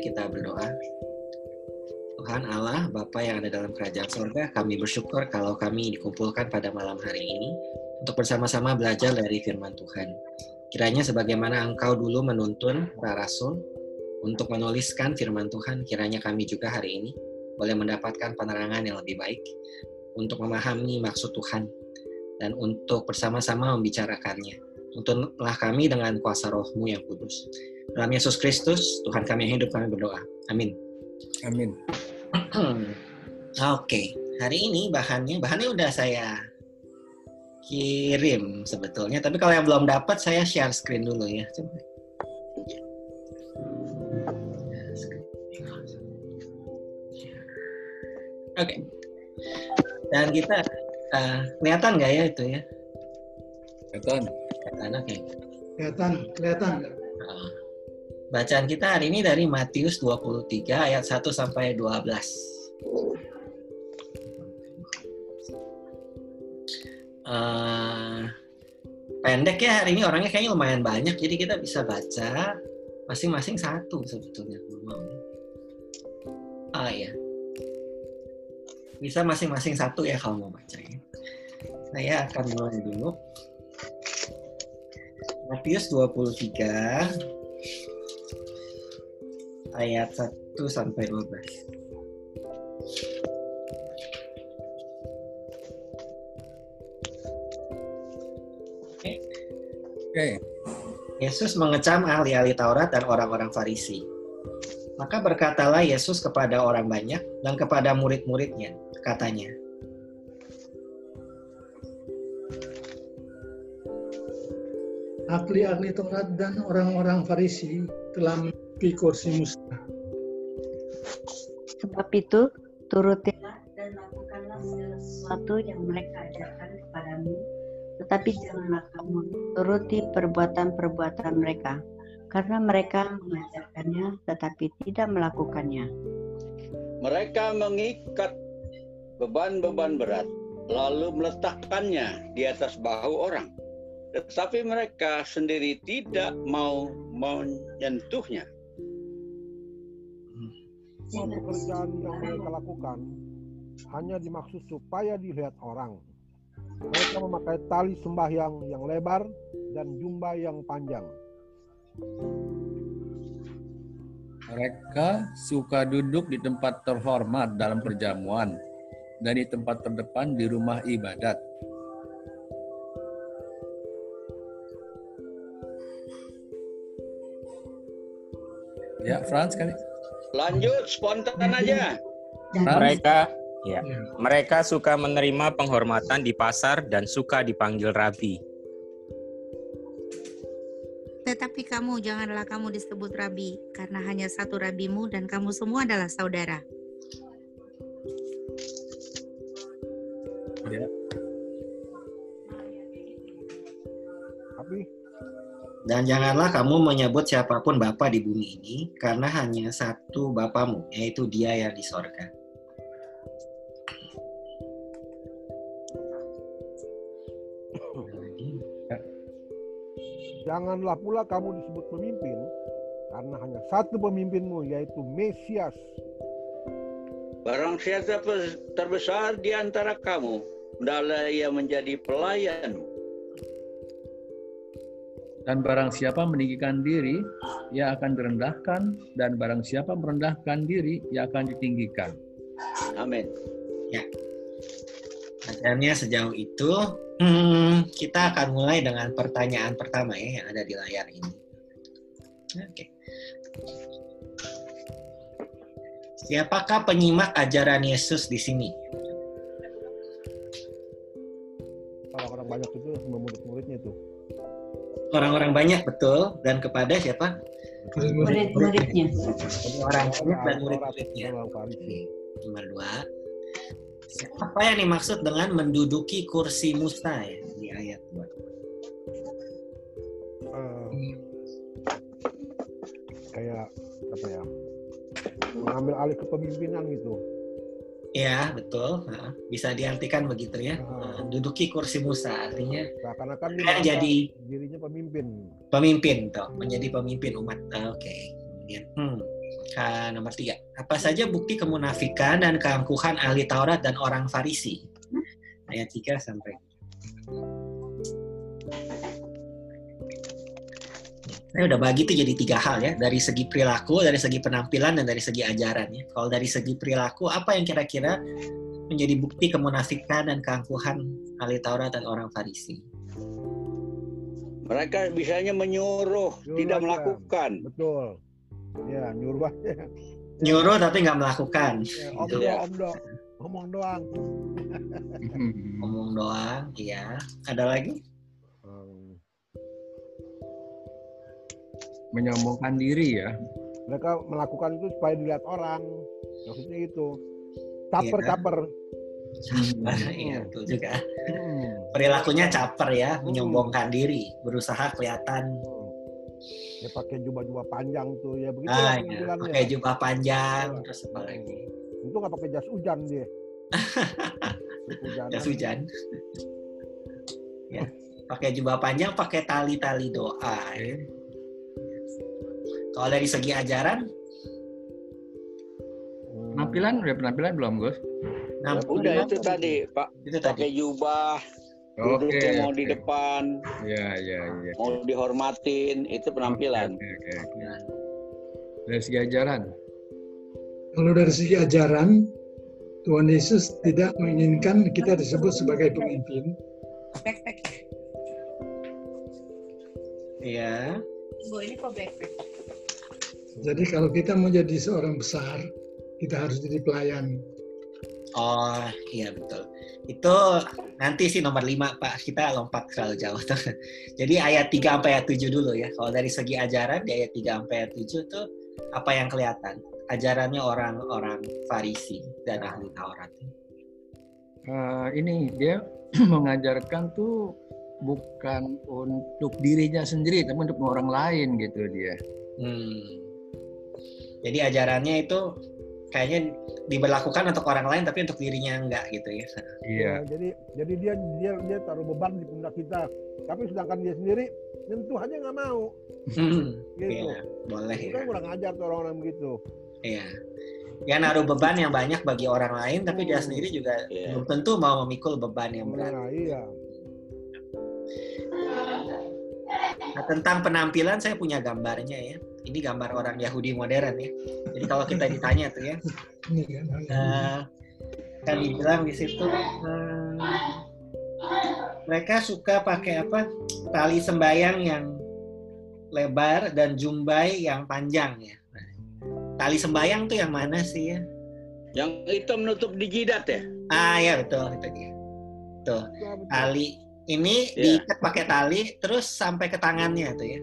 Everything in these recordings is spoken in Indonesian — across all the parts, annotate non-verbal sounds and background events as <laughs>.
Kita berdoa. Tuhan Allah, Bapa yang ada dalam kerajaan sorga, kami bersyukur kalau kami dikumpulkan pada malam hari ini untuk bersama-sama belajar dari firman Tuhan. Kiranya sebagaimana Engkau dulu menuntun para rasul untuk menuliskan firman Tuhan, kiranya kami juga hari ini boleh mendapatkan penerangan yang lebih baik untuk memahami maksud Tuhan dan untuk bersama-sama membicarakannya. Tuntunlah kami dengan kuasa rohmu yang kudus. Dalam Yesus Kristus, Tuhan kami yang hidup, kami berdoa. Amin. Amin. <clears throat> Oke, hari ini bahannya, bahannya udah saya kirim sebetulnya. Tapi kalau yang belum dapat, saya share screen dulu ya. Coba. Oke. Dan kita uh, kelihatan nggak ya itu ya? Kelihatan. Kelihatan, oke. Kelihatan, kelihatan. Uh, bacaan kita hari ini dari Matius 23 ayat 1 sampai 12. Uh, pendek ya hari ini orangnya kayaknya lumayan banyak jadi kita bisa baca masing-masing satu sebetulnya mau. Ah ya, bisa masing-masing satu ya kalau mau baca ya. Saya akan mulai dulu. Matius 23 ayat 1 sampai 12. Oke. Oke. Yesus mengecam ahli-ahli Taurat dan orang-orang Farisi. Maka berkatalah Yesus kepada orang banyak dan kepada murid-muridnya, katanya, Ahli-ahli Taurat dan orang-orang Farisi telah memiliki kursi Musa. Sebab itu, turutilah dan lakukanlah segala sesuatu yang mereka ajarkan kepadamu, tetapi janganlah kamu turuti perbuatan-perbuatan mereka, karena mereka mengajarkannya tetapi tidak melakukannya. Mereka mengikat beban-beban berat, lalu meletakkannya di atas bahu orang. Tetapi mereka sendiri tidak mau menyentuhnya. Semua pekerjaan yang mereka lakukan hanya dimaksud supaya dilihat orang. Mereka memakai tali sembahyang yang lebar dan jumlah yang panjang. Mereka suka duduk di tempat terhormat dalam perjamuan dan di tempat terdepan di rumah ibadat. Ya, Franz kali. Lanjut spontan aja. Mereka ya, mereka suka menerima penghormatan di pasar dan suka dipanggil rabi. Tetapi kamu janganlah kamu disebut rabi, karena hanya satu rabimu dan kamu semua adalah saudara. Ya. Tapi Dan janganlah kamu menyebut siapa pun Bapa di bumi ini, karena hanya satu Bapamu, yaitu dia yang di sorga. janganlah pula kamu disebut pemimpin, karena hanya satu pemimpinmu, yaitu Mesias. Barang siapa terbesar di antara kamu, hendaklah ia menjadi pelayan. Dan barang siapa meninggikan diri, ia akan direndahkan, dan barang siapa merendahkan diri, ia akan ditinggikan. Amin. Ya. Bacaannya sejauh itu, hmm, kita akan mulai dengan pertanyaan pertama ya yang ada di layar ini. Oke. Siapakah penyimak ajaran Yesus di sini? Orang-orang banyak itu semua murid-muridnya itu. Orang-orang banyak betul dan kepada siapa? Murid-muridnya. Orang banyak dan murid-muridnya. Nomor dua. Apa yang dimaksud dengan menduduki kursi Musa ya di ayat 2? Eh, kayak apa ya? Mengambil alih kepemimpinan gitu. Ya, betul. Nah, bisa diartikan begitu ya. Nah, duduki kursi Musa artinya Seakan-akan dia Kayak merasa jadi- dirinya pemimpin. pemimpin toh, menjadi pemimpin umat. Ah, Oke. Kemudian hmm. Ka- nomor tiga. Apa saja bukti kemunafikan dan keangkuhan ahli Taurat dan orang Farisi? Ayat 3 sampai. Saya udah bagi itu jadi tiga hal ya, dari segi perilaku, dari segi penampilan, dan dari segi ajaran ya. Kalau dari segi perilaku, apa yang kira-kira menjadi bukti kemunafikan dan keangkuhan ahli Taurat dan orang Farisi? Mereka bisanya menyuruh, Nyuruh tidak aja. melakukan. Betul. Ya, nyuruh aja. Nyuruh tapi nggak melakukan. Ya, om do, om do. Ngomong doang. Ngomong doang, iya. Ada lagi? Menyombongkan diri ya. Mereka melakukan itu supaya dilihat orang. Maksudnya itu. Caper, Iya. caper. Iya, <laughs> betul juga. Hmm. Perilakunya caper ya, menyombongkan diri, berusaha kelihatan Ya pakai jubah-jubah panjang tuh ya begitu ah, ya, penampilannya. pakai jubah panjang, Iya. terus apa lagi? Itu nggak pakai jas hujan dia. <laughs> Jas hujan. ya, pakai jubah panjang, pakai tali-tali doa. Ya. Kalau dari segi ajaran. Penampilan udah penampilan belum Gus? nah, Udah itu tadi, Pak. itu tadi. Pakai jubah, Oke. duduknya mau di depan, Ya ya ya. mau dihormatin, itu penampilan. Oke, oke, oke. Dari segi ajaran. Kalau dari segi ajaran, Tuhan Yesus tidak menginginkan kita disebut sebagai pemimpin, Backpack. Iya. Bu, ini kok backpack? Jadi kalau kita mau jadi seorang besar, kita harus jadi pelayan. Oh, iya betul. Itu nanti sih nomor 5, Pak. Kita lompat terlalu jauh. <laughs> Jadi ayat 3 sampai ayat 7 dulu ya. Kalau dari segi ajaran di ayat 3 sampai ayat 7 tuh apa yang kelihatan? Ajarannya orang-orang Farisi dan ahli Taurat. Eh, ini dia <clears throat> mengajarkan tuh bukan untuk dirinya sendiri, tapi untuk orang lain gitu dia. Hmm. Jadi ajarannya itu kayaknya diberlakukan untuk orang lain tapi untuk dirinya enggak gitu ya. Iya. Ya, jadi jadi dia dia dia taruh beban di pundak kita. Tapi sedangkan dia sendiri nyentuh aja nggak mau. Hmm. Gitu. Iya, boleh Itu ya. kan kurang ajar tuh orang-orang begitu. Iya. Dia naruh beban yang banyak bagi orang lain tapi dia Hmm. sendiri juga Iya. belum tentu mau memikul beban yang berat. Nah, iya. Nah, tentang penampilan saya punya gambarnya ya. Ini gambar orang Yahudi modern ya. Jadi kalau kita ditanya tuh ya, Ini kan, dibilang di situ eh, mereka suka pakai apa? Tali sembayang yang lebar dan jumbai yang panjang ya. Nah, tali sembayang tuh yang mana sih ya? Yang itu menutup di jidat ya? Ah ya betul itu dia. Tuh betul. tali ini Iya. diikat pakai tali terus sampai ke tangannya tuh ya,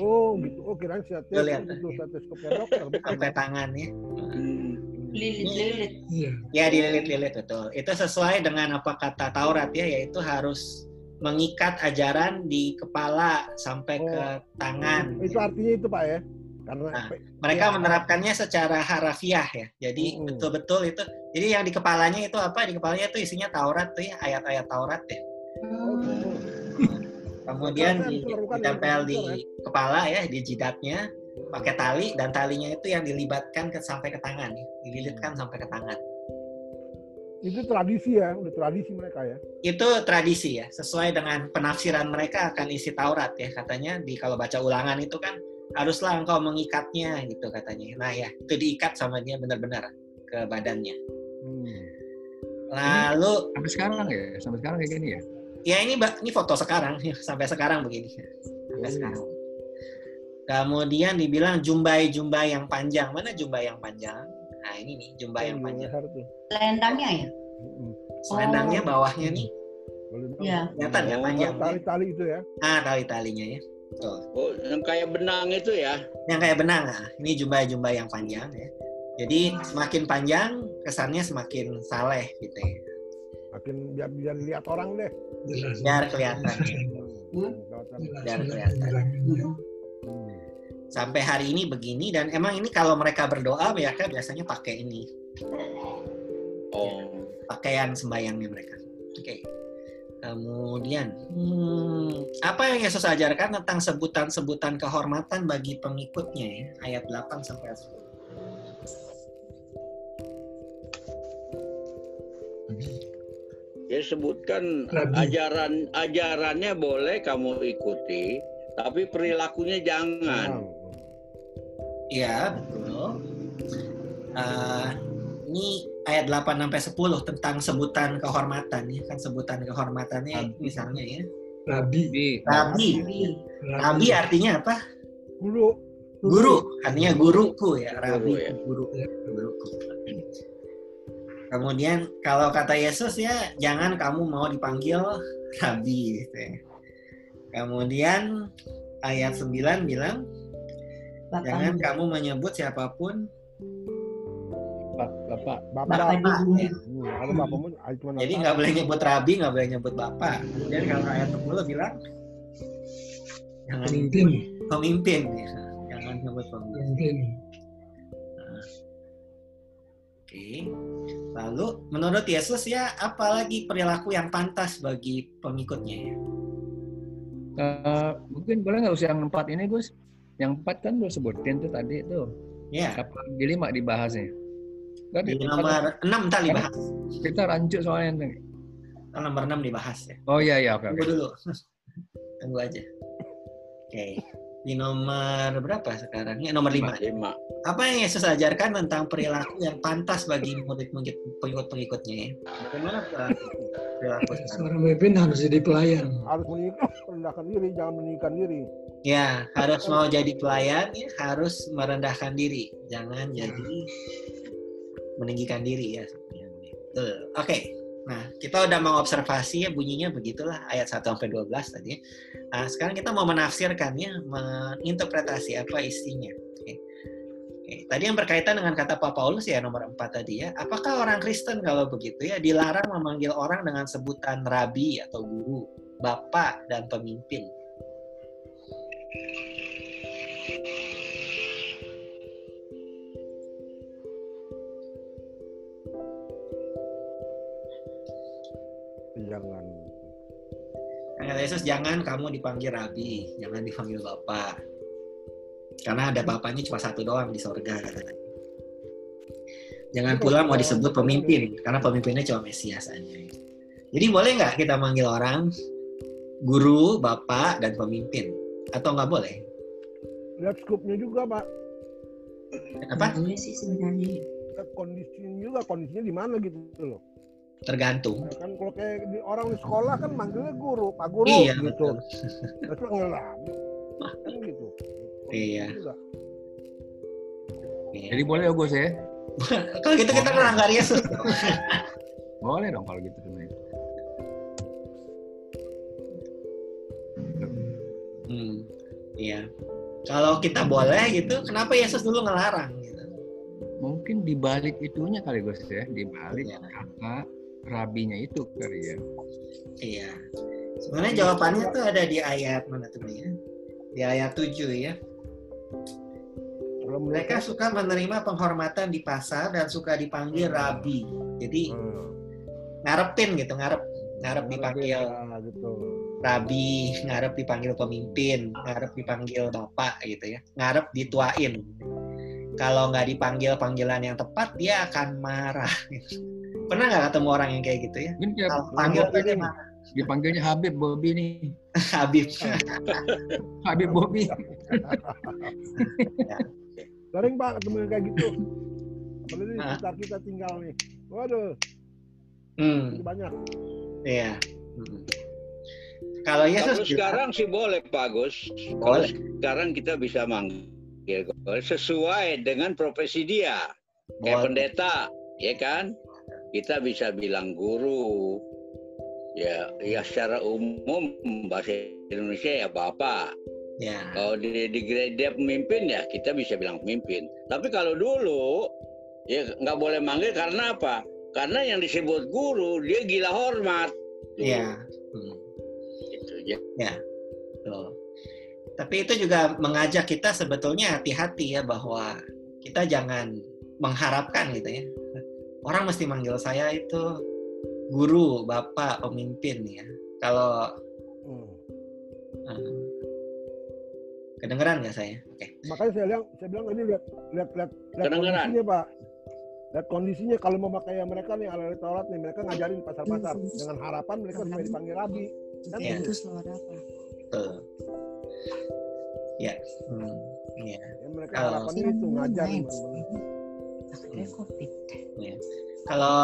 Oh, gitu. Oh, kirain lihat. itu stethoscope dokter bukan. sampai tangan ya. Hmm. Lilit-lilit. Iya. Ya dililit-lilit betul. Itu sesuai dengan apa kata Taurat ya, yaitu harus mengikat ajaran di kepala sampai ke tangan. Itu artinya itu, Pak ya. Karena Nah, Mereka Iya. menerapkannya secara harafiah ya. Jadi Mm-mm. betul-betul itu. Jadi yang di kepalanya itu apa? Di kepalanya itu isinya Taurat tuh ya, ayat-ayat Taurat ya. Oh, gitu. Kemudian di, ditempel di kepala ya, di jidatnya pakai tali dan talinya itu yang dilibatkan ke sampai ke tangan, ya. dililitkan sampai ke tangan. itu tradisi ya, udah tradisi mereka ya. itu tradisi ya sesuai dengan penafsiran mereka akan isi Taurat ya katanya di kalau baca ulangan itu kan haruslah engkau mengikatnya gitu katanya nah ya itu diikat sama dia benar-benar ke badannya Hmm. lalu Sampai sekarang ya, sampai sekarang kayak gini ya. Ya ini Mbak, ini foto sekarang sampai sekarang begini sampai Oh. sekarang kemudian dibilang jumbai-jumbai yang panjang mana jumbai yang panjang nah ini nih jumbai yang Oh, panjang leher tuh. Selendangnya ya? Selendangnya bawahnya nih. Iya. kelihatan ya Oh, panjang Tali-tali itu ya. ah tali-talinya ya Tuh. Oh, yang kayak benang itu ya? yang kayak benang nah, ini jumbai-jumbai yang panjang ya jadi semakin panjang kesannya semakin saleh gitu ya Makin biar biar lihat orang deh. Biar kelihatan. Biar kelihatan. Sampai hari ini begini dan emang ini kalau mereka berdoa mereka biasanya pakai ini. Oh. Pakaian sembayangnya mereka. Oke. Kemudian, hmm, apa yang Yesus ajarkan tentang sebutan-sebutan kehormatan bagi pengikutnya ya? Ayat 8 sampai 10. Dia sebutkan Rabi. ajaran ajarannya boleh kamu ikuti, tapi perilakunya jangan. Iya, betul. Eh, ini ayat 8 sampai 10 tentang sebutan kehormatan ya kan sebutan kehormatannya misalnya ya. Rabi. Rabi. Rabi artinya apa? Guru. Guru, artinya guruku ya, rabi, Guru ya. guru, guruku. Kemudian kalau kata Yesus ya jangan kamu mau dipanggil rabi gitu ya. Kemudian ayat 9 bilang jangan kamu menyebut siapa pun Bapak. Bapak. Bapak. Hmm, ah, cuma Jadi nggak boleh nyebut rabi, nggak boleh nyebut bapak. Kemudian kalau ayat 10 bilang jangan Pemimpin. pemimpin ya. Jangan nyebut pemimpin. Pemimpin. Oke. Lalu menurut Yesus ya apalagi perilaku yang pantas bagi pengikutnya ya? Eh, mungkin boleh nggak usah yang empat ini Gus? Yang empat kan lu sebutin tuh tadi tuh. Ya, Apa di lima dibahasnya? Kan di nomor 6 tadi bahas. kita rancu soalnya. Oh, nomor 6 dibahas ya. Oh iya iya oke Tunggu oke. dulu. <laughs> Tunggu aja. Oke. Di nomor berapa sekarang? Ya, nomor 5. Lima. Apa yang Yesus ajarkan tentang perilaku yang pantas bagi murid-murid pengikut-pengikutnya ya? Bagaimana perilaku? Seorang pemimpin harus jadi pelayan. harus merendahkan diri, jangan meninggikan diri. Ya, harus mau jadi pelayan ya harus merendahkan diri. Jangan jadi meninggikan diri ya. Betul. Oke. Nah, kita udah mengobservasi ya bunyinya begitulah ayat 1 sampai 12 tadi. Nah, sekarang kita mau menafsirkannya, menginterpretasi apa isinya. Oke. Oke. Tadi yang berkaitan dengan kata Pak Paulus ya nomor 4 tadi ya. Apakah orang Kristen kalau begitu ya dilarang memanggil orang dengan sebutan rabi atau guru, bapak dan pemimpin? Kata Yesus, jangan kamu dipanggil rabi, jangan dipanggil bapak. Karena ada bapaknya cuma satu doang di sorga. katanya. Jangan pula mau disebut pemimpin, karena pemimpinnya cuma Mesias aja. Jadi boleh nggak kita manggil orang guru, bapak, dan pemimpin? Atau nggak boleh? Lihat skupnya juga, Pak. Apa? Sih sebenarnya. Kondisinya juga, kondisinya di mana gitu loh. Tergantung. Ya kan kalau kayak di, orang di sekolah kan manggilnya guru, Pak Guru Iya, gitu. betul. Terus manggil. Kan gitu. Iya. Juga. Iya. Jadi boleh ya Gus ya? <laughs> Kalau gitu kita melanggar Yesus. Boleh dong kalau gitu sebenarnya. Hmm, iya. Kalau kita boleh gitu, kenapa Yesus dulu ngelarang? Gitu? Mungkin di balik itunya kali Gus ya, di balik Iya. Rabinya itu kali ya. Iya. Sebenarnya jawabannya tuh ada di ayat mana tuh ya? Di ayat 7 ya. Kalau Mereka suka menerima penghormatan di pasar dan suka dipanggil rabi. Jadi Hmm. ngarepin gitu, ngarep ngarep dipanggil Ya, gitu. rabi, ngarep dipanggil pemimpin, ngarep dipanggil bapak gitu ya. Ngarep dituain. Kalau nggak dipanggil panggilan yang tepat, dia akan marah. <laughs> Pernah nggak ketemu orang yang kayak gitu ya? Mungkin dia Kalau panggil marah. dipanggilnya Habib Bobby nih. <laughs> Habib. <laughs> Habib Bobby. <laughs> Sering Pak ketemu yang kayak gitu. Apalagi di sekitar kita tinggal nih. Waduh, Hmm, banyak. iya. Hmm. Kalau Yesus Kalau sekarang sih boleh, Pak Gus. Kalau Boleh. sekarang kita bisa manggil sesuai dengan profesi dia. Kayak Boleh. pendeta, ya kan? Kita bisa bilang guru. Ya, ya secara umum bahasa Indonesia ya bapak. ya. Kalau di, di pemimpin ya kita bisa bilang pemimpin. Tapi kalau dulu ya nggak boleh manggil karena apa? Karena yang disebut guru dia gila hormat. Iya. Hmm. Gitu, ya. Betul. Tapi itu juga mengajak kita sebetulnya hati-hati ya bahwa kita jangan mengharapkan gitu ya. Orang mesti manggil saya itu guru, bapak, pemimpin ya. Kalau Hmm. eh, kedengeran nggak saya? Oke. Makanya saya bilang, saya bilang ini lihat lihat lihat lihat kondisinya Pak. Dan kondisinya kalau mau pakai yang mereka nih ahli Taurat nih, mereka ngajarin pasar-pasar dengan harapan mereka supaya dipanggil rabi. Kan Iya. gitu. Betul. Ya. Hmm. Iya. Ya, mereka Kalau- harapannya itu ngajar bener-bener. Ya. Kalau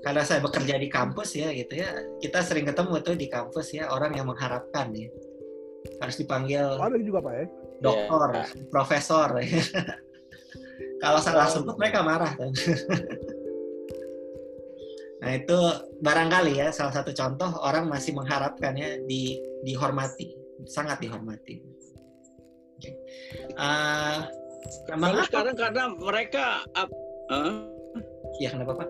karena saya bekerja di kampus ya gitu ya, kita sering ketemu tuh di kampus ya orang yang mengharapkan ya harus dipanggil Oh, ada juga Pak ya? doktor, Iya. profesor. <laughs> Kalau salah sebut mereka marah. tuh. <laughs> nah itu barangkali ya salah satu contoh orang masih mengharapkan ya di dihormati, sangat dihormati. Ah, Kalau mengapa? sekarang karena mereka Ya kenapa Pak?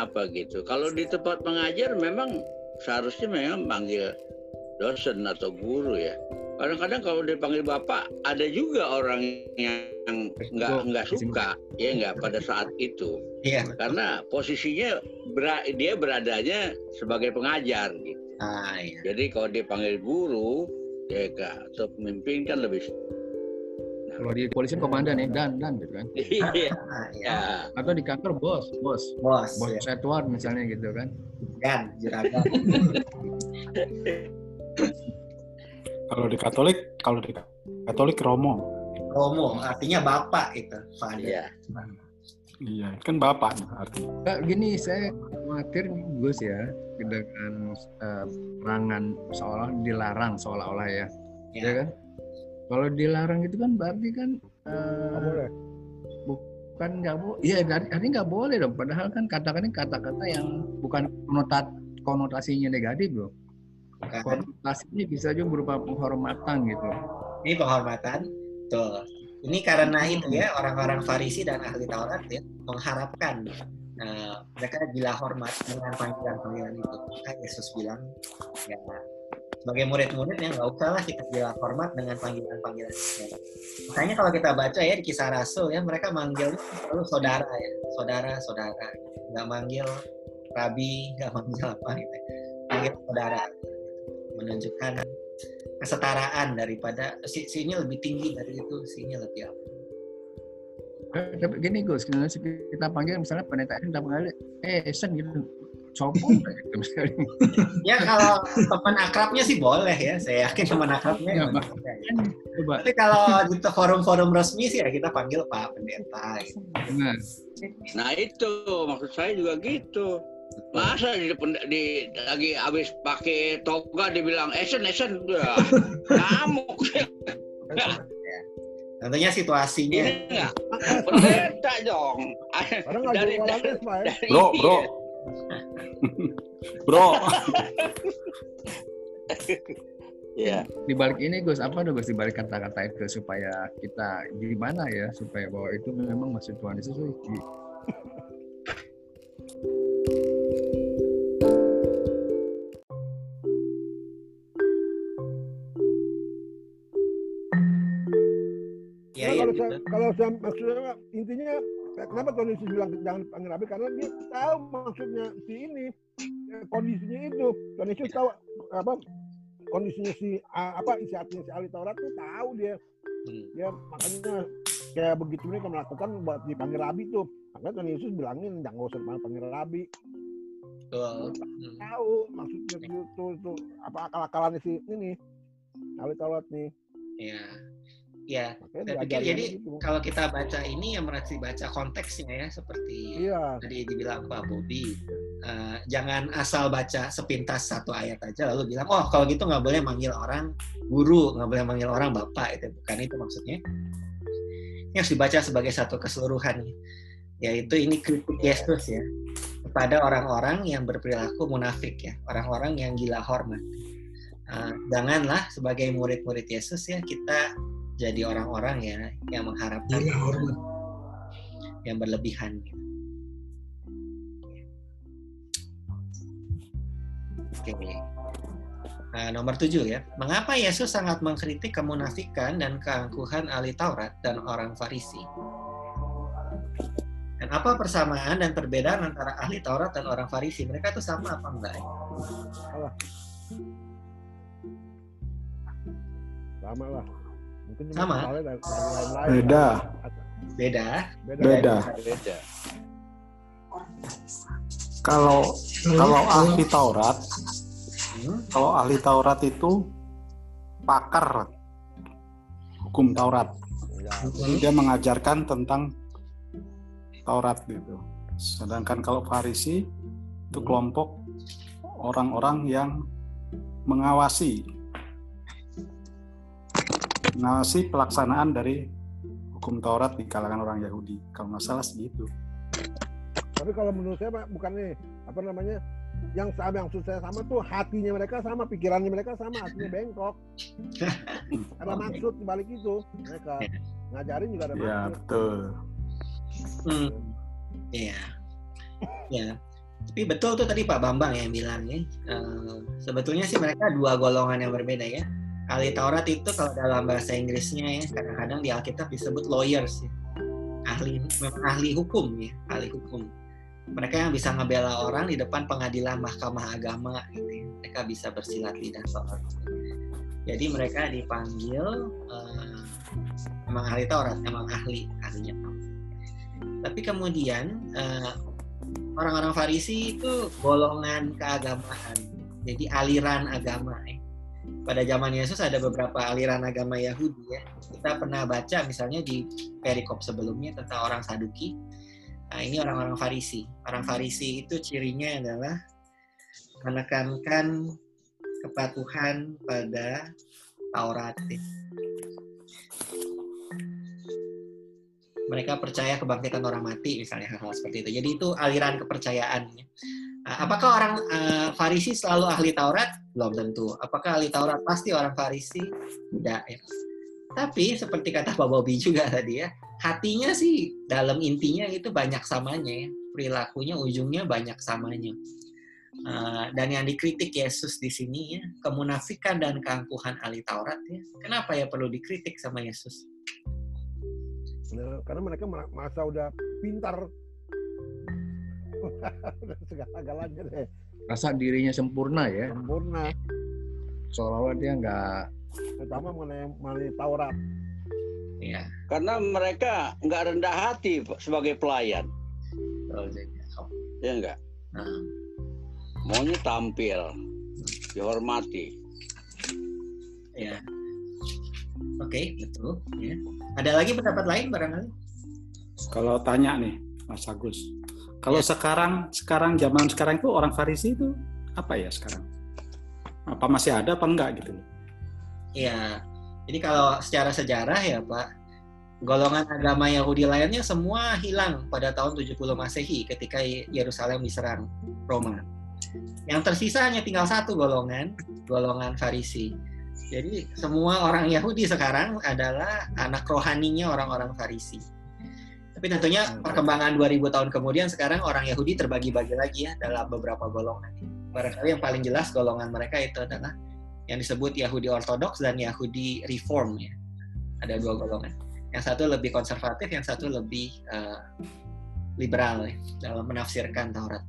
apa gitu. Kalau di tempat mengajar memang seharusnya memang panggil dosen atau guru ya. Kadang-kadang kalau dipanggil bapak ada juga orang yang nggak nggak suka ya nggak pada saat itu Iya. karena posisinya dia beradanya sebagai pengajar gitu. Ah, iya. Jadi kalau dipanggil guru ya Kak, atau pemimpin kan lebih Kalau di kepolisian komandan ya, dan, dan gitu kan. iya. Ah, iya. Ya. Atau di kantor bos, bos. Bos, Bos ya. Edward misalnya gitu kan. Gan, juragan. <laughs> Kalau di Katolik, kalau di Katolik Romo. Romo, artinya bapak itu, father. Iya. Iya, kan bapak artinya. Kak, gini saya khawatir nih, Gus ya dengan eh, perangan seolah dilarang seolah-olah ya, Ya. ya kan? Kalau dilarang itu kan berarti kan eh, boleh. bukan nggak boleh, iya dari- artinya nggak boleh dong. Padahal kan kata-kata kata-kata yang bukan konotat konotasinya negatif loh. Bukan. Konotasinya bisa juga berupa penghormatan gitu. Ini penghormatan. Tuh. Ini karena itu ya orang-orang Farisi dan ahli Taurat ya mengharapkan eh, mereka gila hormat dengan panggilan-panggilan itu. Maka Yesus bilang ya sebagai murid-murid ya nggak usah lah kita gila hormat dengan panggilan-panggilan. Makanya kalau kita baca ya di kisah Rasul ya mereka manggil selalu saudara ya, saudara-saudara. Nggak manggil rabi, nggak manggil apa gitu. Manggil saudara. Menunjukkan kesetaraan daripada si sini lebih tinggi dari itu sini lebih apa Eh, Tapi gini Gus, kita kita panggil misalnya pendeta kita panggil, eh Esen gitu, copot gitu misalnya. ya kalau teman akrabnya sih boleh ya saya yakin teman akrabnya Ya, ya. Coba, tapi kalau di forum-forum resmi sih ya kita panggil pak pendeta gitu. nah, Nah itu maksud saya juga gitu. Masa di, depan- di lagi habis pakai toga dibilang esen esen ya ngamuk tentunya situasinya enggak pendeta dong Dari- Pak ya. dari Bro, bro. <laughs> <laughs> bro. ya di balik ini Gus, apa tuh Gus di balik kata-kata itu supaya kita gimana ya supaya bahwa itu memang masih Tuhan Yesus kalau saya kalau saya maksudnya intinya kenapa Tuhan Yesus bilang jangan panggil Rabi karena dia tahu maksudnya si ini eh, kondisinya itu. Yesus tahu apa kondisinya si apa isi hatinya si ahli Taurat tuh tahu dia. Hmm. ya makanya kayak begitu mereka melakukan buat dipanggil Rabi tuh. Makanya Tuhan Yesus bilangin jangan usah panggil, panggil Rabi Betul. Hmm. tahu maksudnya tuh, tuh, tuh apa akal-akalannya si ini ahli Taurat nih. Ya ya makanya saya pikir diajarin jadi gitu. kalau kita baca ini yang berarti baca konteksnya ya seperti iya. tadi dibilang Pak Bobi eh, jangan asal baca sepintas satu ayat aja lalu bilang oh kalau gitu nggak boleh manggil orang guru nggak boleh manggil orang bapak itu bukan itu maksudnya. Ini harus dibaca sebagai satu keseluruhan yaitu ini kritik Yesus ya kepada orang-orang yang berperilaku munafik ya orang-orang yang gila hormat. Eh, janganlah sebagai murid-murid Yesus ya kita jadi orang-orang ya yang mengharapkan Gila hormat. yang berlebihan. Oke. Nah, nomor tujuh ya. Mengapa Yesus sangat mengkritik kemunafikan dan keangkuhan ahli Taurat dan orang Farisi? Dan apa persamaan dan perbedaan antara ahli Taurat dan orang Farisi? Mereka tuh sama apa enggak? ya? sama lah Mungkin Sama. dari lain-lain. Beda. Beda. Beda. Beda. Beda. Kalau kalau ahli Taurat, Hmm. kalau ahli Taurat itu pakar hukum Taurat. Ya, Jadi dia mengajarkan tentang Taurat gitu. Sedangkan kalau Farisi itu kelompok orang-orang yang mengawasi mengawasi pelaksanaan dari hukum Taurat di kalangan orang Yahudi. Kalau nggak salah segitu. Tapi kalau menurut saya Pak, bukan nih apa namanya yang sama yang susah sama tuh hatinya mereka sama, pikirannya mereka sama, hatinya bengkok. <laughs> ada maksud balik itu mereka ngajarin juga ada Ya maksud. betul. Hmm. Iya. Ya. Tapi betul tuh tadi Pak Bambang yang bilang ya. eh, sebetulnya sih mereka dua golongan yang berbeda ya. Ahli Taurat itu kalau dalam bahasa Inggrisnya ya kadang-kadang di Alkitab disebut lawyers ya. Ahli memang ahli hukum ya, ahli hukum. Mereka yang bisa ngebela orang di depan pengadilan mahkamah agama gitu ya. Mereka bisa bersilat lidah soal. Jadi mereka dipanggil eh, memang ahli Taurat, memang ahli, ahlinya. Tapi kemudian eh, orang-orang Farisi itu golongan keagamaan, jadi aliran agama. ya. Pada zaman Yesus ada beberapa aliran agama Yahudi ya. Kita pernah baca misalnya di perikop sebelumnya tentang orang Saduki. Nah ini orang-orang Farisi. Orang Farisi itu cirinya adalah menekankan kepatuhan pada Taurat. Mereka percaya kebangkitan orang mati misalnya hal-hal seperti itu. Jadi itu aliran kepercayaan. Nah, apakah orang eh, Farisi selalu ahli Taurat? Belum tentu. Apakah ahli Taurat pasti orang Farisi? Tidak. Ya. Tapi seperti kata Pak Bobi juga tadi ya, hatinya sih dalam intinya itu banyak samanya ya. Perilakunya ujungnya banyak samanya. Eh, dan yang dikritik Yesus di sini ya, kemunafikan dan keangkuhan ahli Taurat ya. Kenapa ya perlu dikritik sama Yesus? Nah, karena mereka mer- merasa udah pintar <laughs> udah segala-galanya deh Rasa dirinya sempurna ya. sempurna Seolah-olah dia nggak terutama mengenai mengenai Taurat Ya, Karena mereka nggak rendah hati sebagai pelayan, betul jadi. ya enggak? Nah, Maunya tampil, dihormati. ya. Oke, betul. Ya. Ada lagi pendapat lain barangkali? Kalau tanya nih, Mas Agus, kalau Ya. sekarang sekarang zaman sekarang itu orang Farisi itu apa ya sekarang? Apa masih ada apa enggak gitu loh? Iya. Jadi kalau secara sejarah ya Pak, golongan agama Yahudi lainnya semua hilang pada tahun 70 Masehi ketika Yerusalem diserang Roma. Yang tersisa hanya tinggal satu golongan, golongan Farisi. Jadi semua orang Yahudi sekarang adalah anak rohaninya orang-orang Farisi. Tapi tentunya perkembangan 2000 tahun kemudian sekarang orang Yahudi terbagi-bagi lagi ya dalam beberapa golongan. Barangkali yang paling jelas golongan mereka itu adalah yang disebut Yahudi Ortodoks dan Yahudi Reform ya. Ada dua golongan. Yang satu lebih konservatif, yang satu lebih eh, liberal ya, dalam menafsirkan Taurat.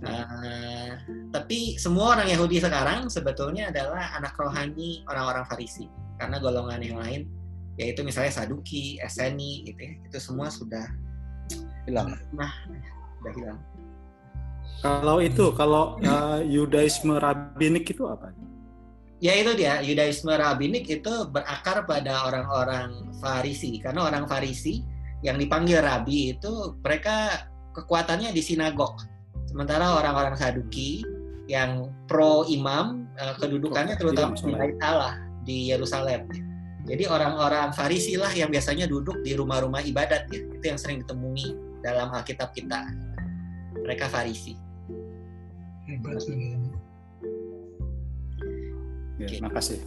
Eh, tapi semua orang Yahudi sekarang sebetulnya adalah anak rohani orang-orang Farisi karena golongan yang lain yaitu misalnya Saduki, Eseni gitu ya, itu semua sudah hilang. nah sudah hilang. Kalau itu, kalau eh, Yudaisme rabbinik itu apa? Ya itu dia, Yudaisme rabbinik itu berakar pada orang-orang Farisi. Karena orang Farisi yang dipanggil rabi itu mereka kekuatannya di sinagog. Sementara orang-orang Saduki yang pro imam eh, kedudukannya terutama di Bait Allah di Yerusalem. Jadi orang-orang Farisi lah yang biasanya duduk di rumah-rumah ibadat ya. Itu yang sering ditemui dalam Alkitab kita. Mereka Farisi. Hebat. Ya, Oke. makasih.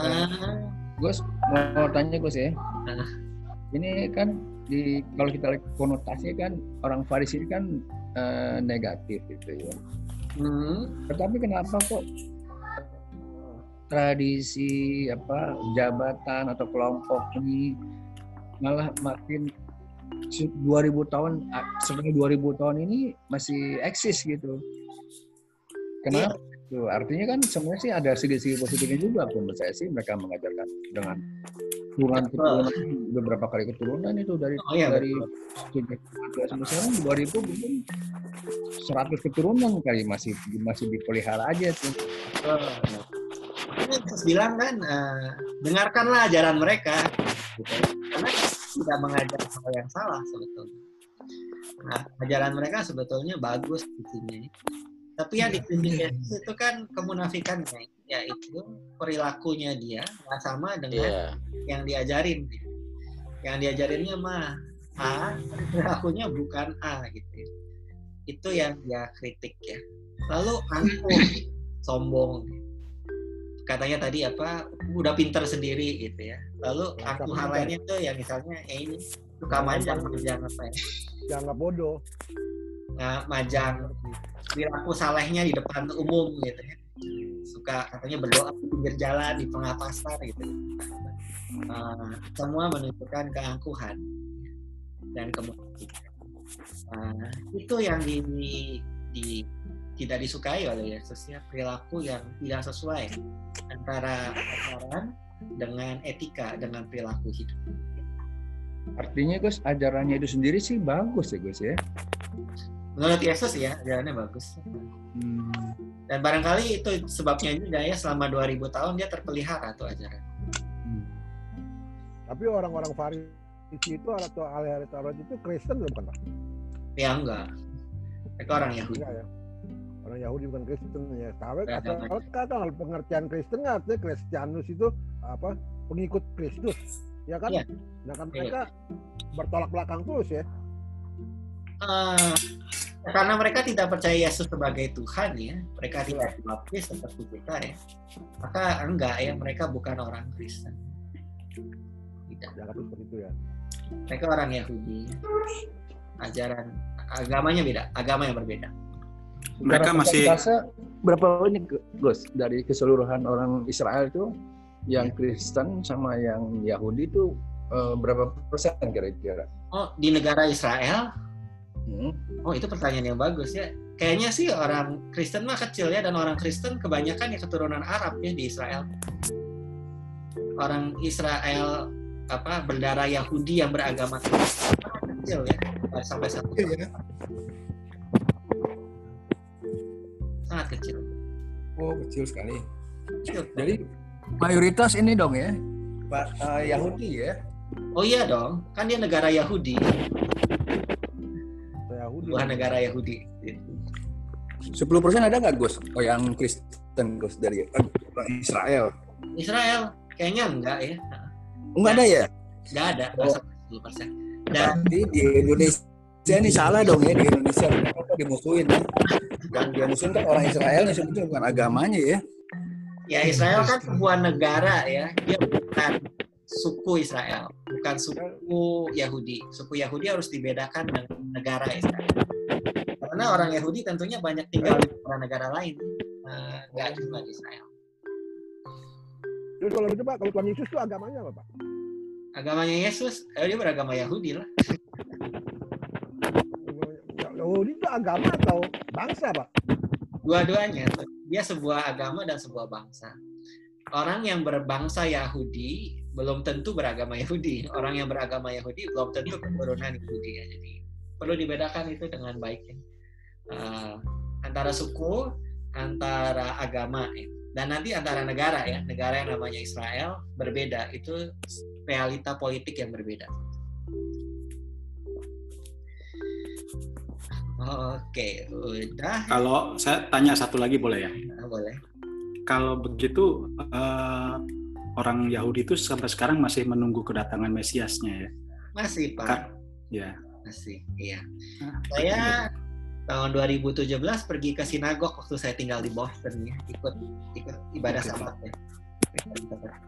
Ah, Gus mau tanya Gus ya. Ah. Ini kan di kalau kita lihat konotasinya kan orang Farisi ini kan eh, negatif gitu ya. hmm, Tetapi kenapa kok tradisi apa jabatan atau kelompok ini malah makin se- 2000 tahun ah, sebenarnya 2000 tahun ini masih eksis gitu. Kenapa? Tuh, artinya kan sebenarnya sih ada segi-segi positifnya juga menurut saya sih mereka mengajarkan dengan turunan keturunan beberapa kali keturunan itu dari Oh, iya, dari sejak sampai sekarang 2000 mungkin 100 keturunan kali masih masih dipelihara aja tuh. Ini Yesus bilang kan, eh, dengarkanlah ajaran mereka, gitu. karena tidak mengajar hal yang salah sebetulnya. Nah, ajaran mereka sebetulnya bagus intinya. Tapi yang dikritik Yesus itu kan kemunafikannya, yaitu perilakunya dia nggak sama dengan Iya. yang diajarin. Yang diajarinnya mah A, perilakunya bukan A gitu. ya. Itu yang dia kritik ya. Lalu angkuh, sombong. Katanya tadi apa, udah pinter sendiri gitu ya. Lalu Langkah angkuh hal lainnya tuh yang misalnya ya ini suka majang, majang apa ya? Jangan bodoh. Majang perilaku salehnya di depan umum gitu ya. Suka katanya berdoa di pinggir jalan di tengah pasar gitu. Uh, semua menunjukkan keangkuhan dan kemunafikan. Uh, itu yang di, di- tidak disukai oleh Yesus ya perilaku yang tidak sesuai antara ajaran dengan etika dengan perilaku hidup. Artinya Gus ajarannya itu sendiri sih bagus ya Gus ya. Menurut Yesus ya ajarannya bagus. Hmm. Dan barangkali itu sebabnya juga ya selama 2000 tahun dia terpelihara tuh ajaran. Tapi orang-orang Farisi itu atau ahli-ahli Taurat itu Kristen loh, bukan Pak? Ya enggak. Mereka orang Yahudi. Enggak ya. Orang Yahudi bukan Kristen ya. Tapi Ya, kata ya. kalau kalau pengertian Kristen artinya Kristianus itu apa? Pengikut Kristus. Ya kan? Iya. Nah kan Iya. mereka bertolak belakang terus ya. Eh, karena mereka tidak percaya Yesus sebagai Tuhan ya, mereka tidak dibaptis seperti kita ya. Maka enggak ya, mereka bukan orang Kristen. Tidak. Seperti itu ya. Mereka orang Yahudi. Ajaran agamanya beda, agama yang berbeda. Mereka masih berapa ini Gus dari keseluruhan orang Israel itu yang Kristen sama yang Yahudi itu eh, berapa persen kira-kira? Oh, di negara Israel? Hmm. Oh, itu pertanyaan yang bagus ya. Kayaknya sih orang Kristen mah kecil ya dan orang Kristen kebanyakan ya keturunan Arab ya di Israel. Orang Israel apa berdarah Yahudi yang beragama Kristen kecil ya sampai satu Iya, sangat kecil. Oh kecil sekali. Kecil. Jadi mayoritas ini dong ya Pak eh, Yahudi ya. Oh iya dong, kan dia negara Yahudi, Yahudi. bukan negara Yahudi. 10% ada nggak Gus? Oh yang Kristen Gus dari eh, Israel. Israel kayaknya enggak ya, Enggak ada ya? enggak ada, sampai 10 persen. Dan Berarti di Indonesia ini salah dong ya di Indonesia kenapa dimusuhin ya? Yang dia musuhin kan orang Israel nih sebetulnya bukan agamanya ya. Ya Israel kan sebuah negara ya, dia bukan suku Israel, bukan suku Yahudi. Suku Yahudi harus dibedakan dengan negara Israel. Karena orang Yahudi tentunya banyak tinggal di negara-negara lain, Eh, nggak cuma di Israel. Terus kalau gitu Pak, kalau Tuhan Yesus itu agamanya apa Pak? Agamanya Yesus, eh, dia beragama Yahudi lah. Yahudi itu agama atau bangsa Pak? Dua-duanya, dia sebuah agama dan sebuah bangsa. Orang yang berbangsa Yahudi belum tentu beragama Yahudi. Orang yang beragama Yahudi belum tentu keturunan Yahudi ya. Jadi perlu dibedakan itu dengan baik ya. Eh, antara suku, antara agama ya. Dan nanti antara negara ya, negara yang namanya Israel berbeda. Itu realita politik yang berbeda. Oke, udah. kalau saya tanya satu lagi boleh ya? Nah, boleh. Kalau begitu eh, orang Yahudi itu sampai sekarang masih menunggu kedatangan Mesiasnya ya? Masih, Pak. Ka- Ya. Masih, iya. Nah, Saya tahun 2017 pergi ke sinagog waktu saya tinggal di Boston ya, ikut ikut ibadah Oke. sabat ya.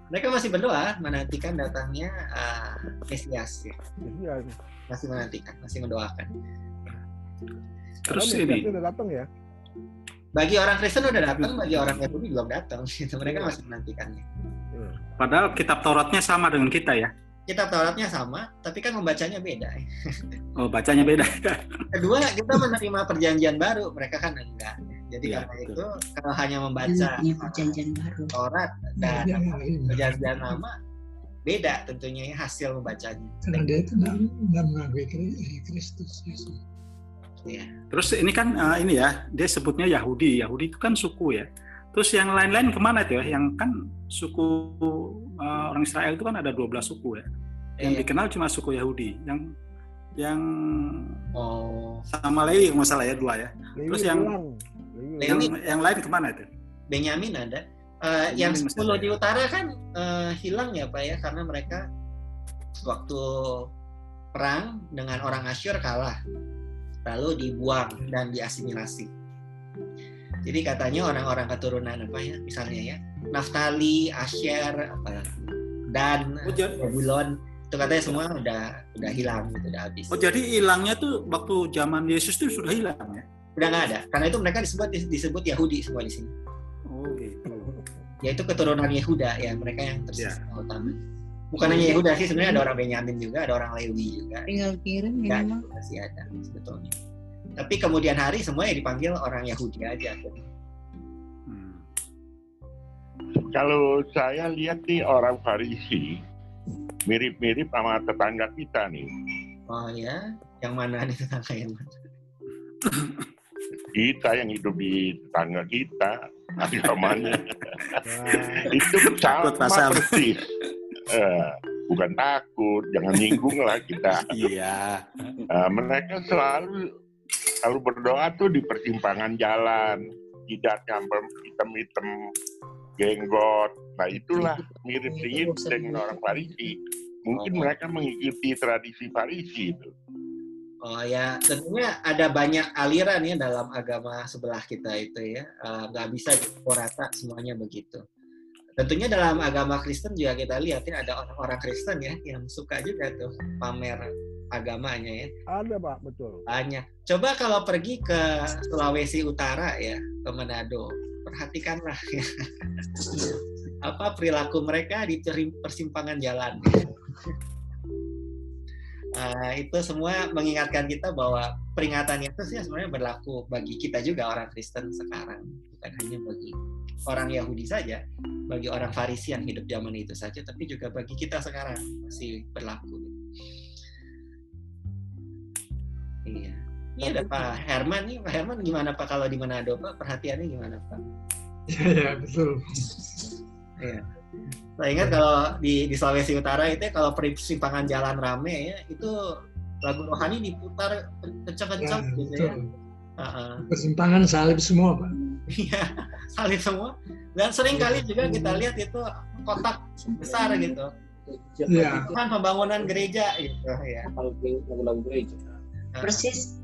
Mereka masih berdoa menantikan datangnya uh, Mesias ya. Iya. Masih menantikan, masih mendoakan. Terus Karena ini, Mesias udah datang ya. Bagi orang Kristen udah datang, bagi orang Yahudi belum datang. Gitu. <laughs> Mereka Iya. masih menantikannya. Iya. padahal kitab Tauratnya sama dengan kita ya? Kitab Tauratnya sama, tapi kan membacanya beda. ya. Oh, bacanya beda. Kedua, kita menerima perjanjian baru, mereka kan enggak. Jadi Iya, karena betul. itu kalau hanya membaca Punya perjanjian baru. Taurat dan Dia- apa, dia- perjanjian lama beda tentunya ya hasil membacanya. Karena dia tidak tidak mengakui Kri- Kristus Yesus. Ya. Terus ini kan eh, ini ya, dia sebutnya Yahudi. Yahudi itu kan suku ya. Terus yang lain-lain ke mana itu ya? Yang kan suku eh, orang Israel itu kan ada 12 suku ya. Yang Iya. dikenal cuma suku Yahudi. Yang yang Oh, sama Lewi nggak salah ya dua ya. Lewi Terus yang-. Lewi. Yang yang lain ke mana itu? Benyamin ada. Eh, yang Benyamin masih 10 ada di ya? utara kan eh, hilang ya Pak ya karena mereka waktu perang dengan orang Asyur kalah. Lalu dibuang dan diasimilasi. Jadi katanya orang-orang keturunan apa ya misalnya ya Naftali, Asher, apa dan Oh Babylon itu katanya semua udah udah hilang gitu udah habis. oh, jadi hilangnya tuh waktu zaman Yesus itu sudah hilang ya? Udah nggak ada karena itu mereka disebut disebut Yahudi semua di sini. Oh gitu. yaitu keturunan Yehuda ya mereka yang Ya. tersisa utama. Bukan hanya Yehuda sih sebenarnya ada orang Benyamin juga, ada orang Lewi juga. Tinggal kirim Ya, ini mah. masih ada sebetulnya. Tapi kemudian hari semua ya dipanggil orang Yahudi aja. Hmm. Kalau saya lihat nih orang Farisi mirip-mirip sama tetangga kita nih. Oh ya, yang mana nih tetangga yang mana? Kita yang hidup di tetangga kita, <laughs> agamanya itu sama Takut persis. Eh, bukan takut, jangan nyinggung lah kita. Iya. Eh, mereka selalu selalu berdoa tuh di persimpangan jalan, jidatnya hitam-hitam, jenggot. Nah itulah mirip-mirip dengan orang Farisi. Mungkin Oh. mereka mengikuti tradisi Farisi itu. Oh ya, tentunya ada banyak aliran ya dalam agama sebelah kita itu ya. Eh, Nggak bisa dipukul rata semuanya begitu. Tentunya dalam agama Kristen juga kita lihat ya ada orang-orang Kristen ya yang suka juga tuh pamer agamanya ya. ada Pak, betul. Banyak. Coba kalau pergi ke Sulawesi Utara ya, ke Manado, perhatikanlah ya. <laughs> apa perilaku mereka di persimpangan jalan. Eh, itu semua mengingatkan kita bahwa peringatan Yesus ya sebenarnya berlaku bagi kita juga orang Kristen sekarang, bukan hanya bagi orang Yahudi saja, bagi orang Farisi yang hidup zaman itu saja, tapi juga bagi kita sekarang masih berlaku. Iya. Ini ada Pak Herman nih, Pak Herman gimana Pak kalau di Manado Pak? Perhatiannya gimana Pak? Ya, ya betul. Iya. Saya ingat kalau di, di Sulawesi Utara itu ya, kalau persimpangan jalan rame ya, itu lagu rohani diputar Ya, kencang-kencang gitu ya. Heeh. Persimpangan salib semua, Pak. Iya, <laughs> salib semua. Dan sering kali juga kita lihat itu kotak besar gitu. Iya. Itu kan pembangunan gereja gitu ya. Persis.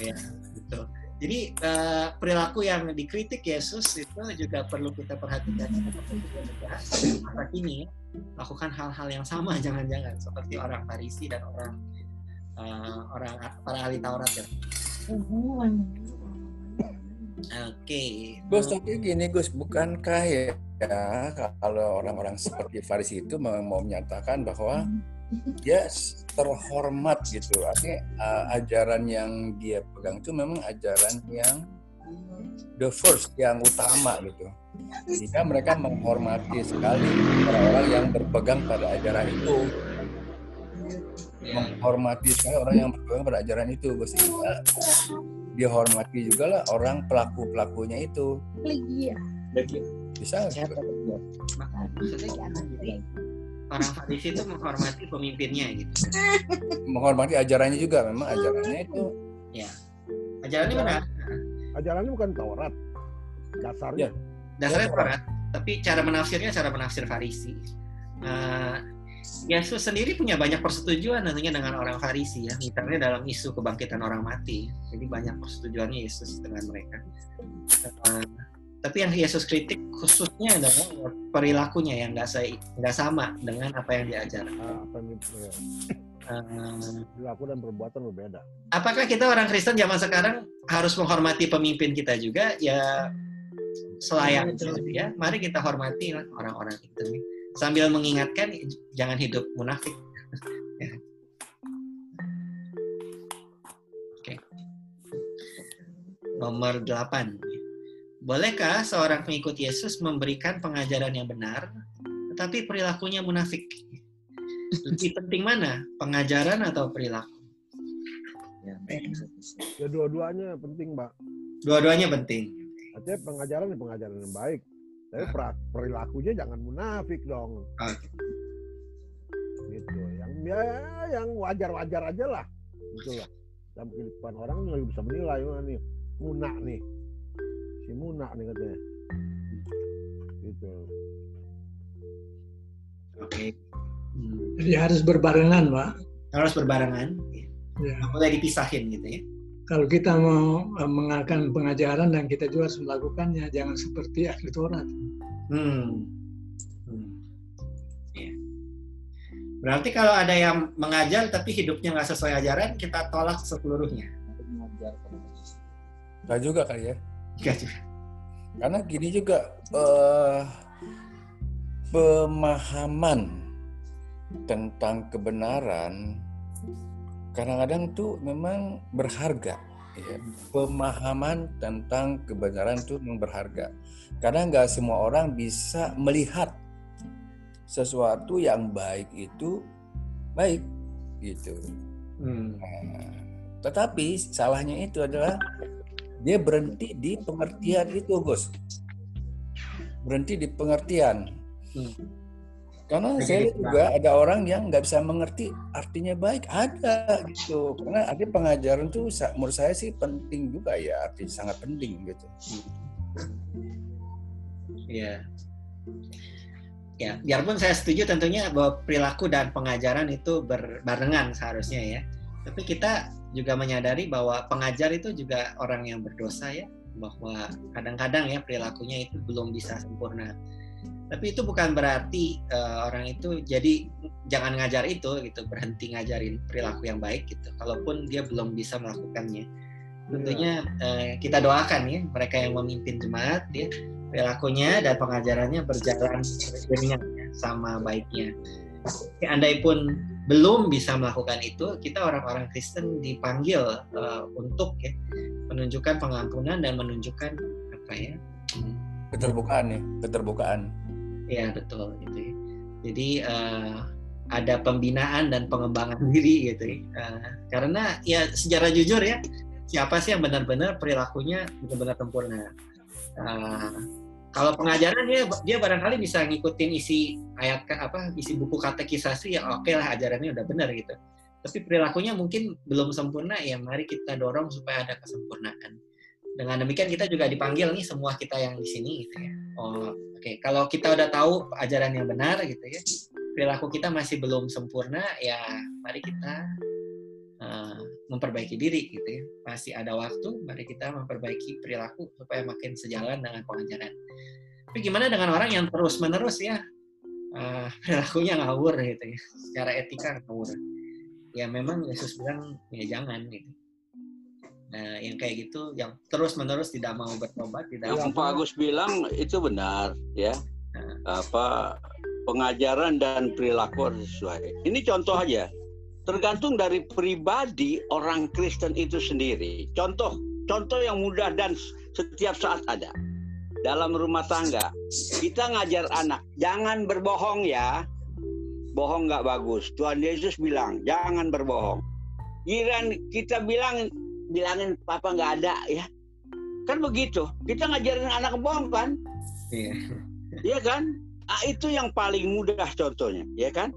Ya, betul. Jadi eh, perilaku yang dikritik Yesus itu juga perlu kita perhatikan masa kini ya, lakukan hal-hal yang sama jangan-jangan seperti orang Farisi dan orang eh, orang para ahli Taurat ya. Oke. Gus, tapi gini Gus, bukankah ya, ya kalau orang-orang seperti Farisi itu mau mau menyatakan bahwa dia terhormat gitu, artinya uh, ajaran yang dia pegang itu memang ajaran yang the first, yang utama gitu. Sehingga mereka menghormati sekali orang-orang yang berpegang pada ajaran itu, menghormati sekali orang yang berpegang pada ajaran itu, Gus. Sehingga dihormati juga lah orang pelaku-pelakunya itu. Bisa nggak? Orang Farisi itu menghormati pemimpinnya gitu. menghormati ajarannya juga memang ajarannya itu Ya. Ajarannya benar. Ajarannya bukan Taurat. Dasarnya. dasarnya Taurat, tapi cara menafsirnya cara menafsir Farisi. Eh, Yesus sendiri punya banyak persetujuan tentunya dengan orang Farisi ya, misalnya dalam isu kebangkitan orang mati. Jadi banyak persetujuannya Yesus dengan mereka. Eh, tapi yang Yesus kritik khususnya adalah perilakunya yang nggak nggak sama dengan apa yang diajarkan. Ah, apa yang di- ya, Eh, perilaku dan perbuatan berbeda. apakah kita orang Kristen zaman sekarang harus menghormati pemimpin kita juga? Ya selayaknya gitu ya. Mari kita hormati orang-orang itu sambil mengingatkan jangan hidup munafik. Ya. Oke. Nomor 8. Bolehkah seorang pengikut Yesus memberikan pengajaran yang benar, tetapi perilakunya munafik? Lebih <laughs> penting mana, pengajaran atau perilaku? Ya dua-duanya penting, Mbak. Dua-duanya penting. Artinya pengajaran ya pengajaran yang baik. Tapi pra- perilakunya jangan munafik dong. Oke. Gitu. Yang ya yang wajar-wajar aja lah. Gitu lah. Dalam kehidupan orang nggak bisa menilai mana nih. Muna nih. Si Muna nih katanya. Gitu. Oke. Hmm. Jadi harus berbarengan, Pak. Harus berbarengan. Ya. Boleh dipisahin gitu ya. Kalau kita mau eh, mengakan pengajaran dan kita juga harus melakukannya, jangan seperti ahli Taurat. Hmm. Hmm. Iya. Berarti kalau ada yang mengajar tapi hidupnya nggak sesuai ajaran, kita tolak seluruhnya. Enggak juga kali ya. Nggak juga. Karena gini juga eh, pemahaman tentang kebenaran kadang-kadang tuh memang berharga. Ya. Pemahaman tentang kebenaran tuh memang berharga. Karena nggak semua orang bisa melihat sesuatu yang baik itu baik gitu. Hmm. Nah, tetapi salahnya itu adalah dia berhenti di pengertian itu, Gus. Berhenti di pengertian. Hmm. Karena Oke, saya lihat juga ada orang yang nggak bisa mengerti artinya baik, ada gitu. Karena arti pengajaran sa- menurut saya sih penting juga ya, arti sangat penting gitu. Iya. Ya, biarpun saya setuju tentunya bahwa perilaku dan pengajaran itu berbarengan seharusnya ya. Tapi kita juga menyadari bahwa pengajar itu juga orang yang berdosa ya, bahwa kadang-kadang ya perilakunya itu belum bisa sempurna. Tapi itu bukan berarti eh, orang itu jadi jangan ngajar itu gitu, berhenti ngajarin perilaku yang baik gitu. Kalaupun dia belum bisa melakukannya. Tentunya eh, kita doakan ya mereka yang memimpin jemaat ya perilakunya dan pengajarannya berjalan ya, sama baiknya. Andai pun belum bisa melakukan itu, kita orang-orang Kristen dipanggil eh, untuk ya menunjukkan pengampunan dan menunjukkan apa ya? Keterbukaan ya, keterbukaan. Ya betul gitu ya. Jadi eh, ada pembinaan dan pengembangan <laughs> diri gitu ya. Eh, karena ya secara jujur ya siapa sih yang benar-benar perilakunya benar-benar sempurna. Eh, kalau pengajaran dia dia barangkali bisa ngikutin isi ayat apa isi buku katekisasi ya oke lah ajarannya udah benar gitu. Tapi perilakunya mungkin belum sempurna ya mari kita dorong supaya ada kesempurnaan. Dengan demikian kita juga dipanggil nih semua kita yang di sini gitu ya. Oh, oke. Kalau kita udah tahu ajaran yang benar gitu ya, perilaku kita masih belum sempurna, ya mari kita eh, memperbaiki diri gitu ya. Masih ada waktu, mari kita memperbaiki perilaku supaya makin sejalan dengan pengajaran. Tapi gimana dengan orang yang terus-menerus ya eh, <laughs> perilakunya ngawur gitu ya, secara etika ngawur. Ya memang Yesus bilang ya jangan gitu. Nah, yang kayak gitu, yang terus-menerus tidak mau bertobat, tidak Yang Pak Agus bilang itu benar ya. Apa pengajaran dan perilaku harus sesuai. Ini contoh aja. Tergantung dari pribadi orang Kristen itu sendiri. Contoh, contoh yang mudah dan setiap saat ada. Dalam rumah tangga, kita ngajar anak, jangan berbohong ya. Bohong nggak bagus. Tuhan Yesus bilang, jangan berbohong. Giran kita bilang bilangin papa nggak ada ya kan begitu kita ngajarin anak bohong kan Iya. Iya kan ah, itu yang paling mudah contohnya ya kan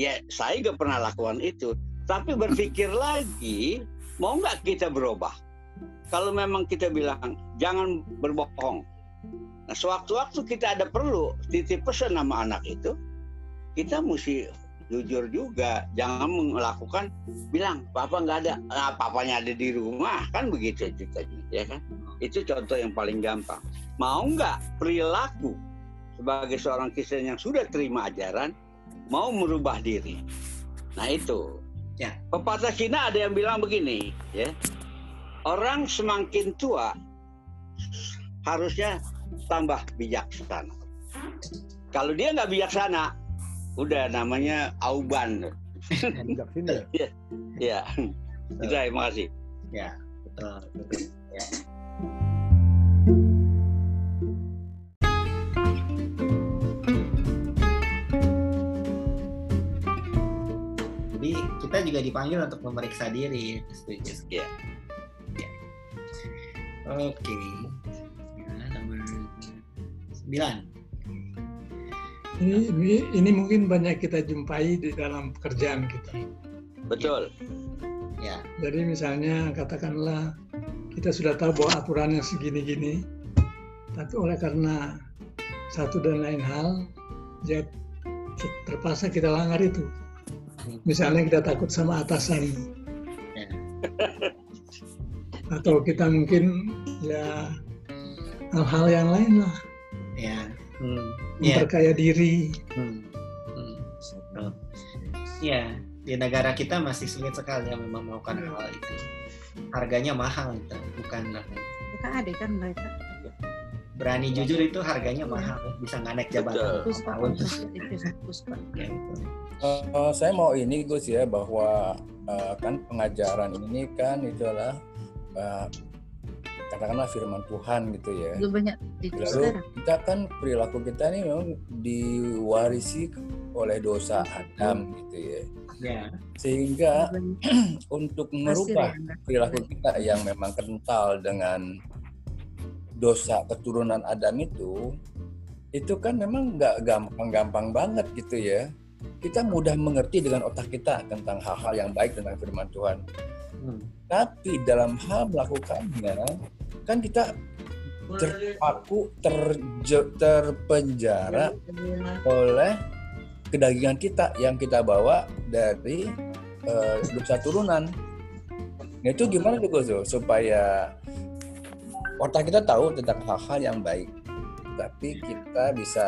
ya saya gak pernah lakukan itu. Tapi berpikir lagi mau nggak kita berubah? Kalau memang kita bilang jangan berbohong. Nah sewaktu-waktu kita ada perlu titip pesan sama anak itu kita mesti jujur juga. Jangan melakukan bilang papa nggak ada. Nah, papanya ada di rumah kan begitu ceritanya ya kan? Itu contoh yang paling gampang. Mau nggak perilaku sebagai seorang Kristen yang sudah terima ajaran mau merubah diri. Nah itu. Ya. Pepatah Cina ada yang bilang begini ya. Orang semakin tua harusnya tambah bijaksana. Kalau dia nggak bijaksana udah namanya auban. Bijak sini <laughs> ya. ya. Ya Sudah, terima kasih. Ya, betul, betul. Ya. Kita juga dipanggil untuk memeriksa diri. Setuju. Ya. Oke. Ya, nomor sembilan. Ini, ini, ini mungkin banyak kita jumpai di dalam pekerjaan kita. Betul. Ya. Jadi misalnya katakanlah kita sudah tahu bahwa aturannya segini-gini, tapi oleh karena satu dan lain hal, ya terpaksa kita langgar itu. Misalnya kita takut sama atasan, Ya. <laughs> atau kita mungkin ya hal-hal yang lain lah, Ya. Hmm. Ya. memperkaya diri. Hmm. Hmm. Ya, di negara kita masih sulit sekali ya memang melakukan hal itu. Harganya mahal gitu, bukan. Bukan ada kan mereka. berani jujur itu harganya mahal, bisa nggak naik jabatan tahun. itu Eh, saya mau ini Gus ya bahwa eh, kan pengajaran ini kan itulah eh, katakanlah firman Tuhan gitu ya. Banyak di Lalu sekarang. kita kan perilaku kita ini memang diwarisi oleh dosa Adam gitu ya. Ya. Sehingga <clears throat> untuk merubah perilaku kita yang memang kental dengan dosa keturunan Adam itu, itu kan memang nggak gampang-gampang banget gitu ya. Kita mudah mengerti dengan otak kita tentang hal-hal yang baik tentang firman Tuhan. Hmm. Tapi dalam hal melakukannya, kan kita terpaku, terje- terpenjara oleh kedagingan kita yang kita bawa dari eh, dosa turunan. Nah, itu gimana tuh Gus supaya otak kita tahu tentang hal-hal yang baik, tapi kita bisa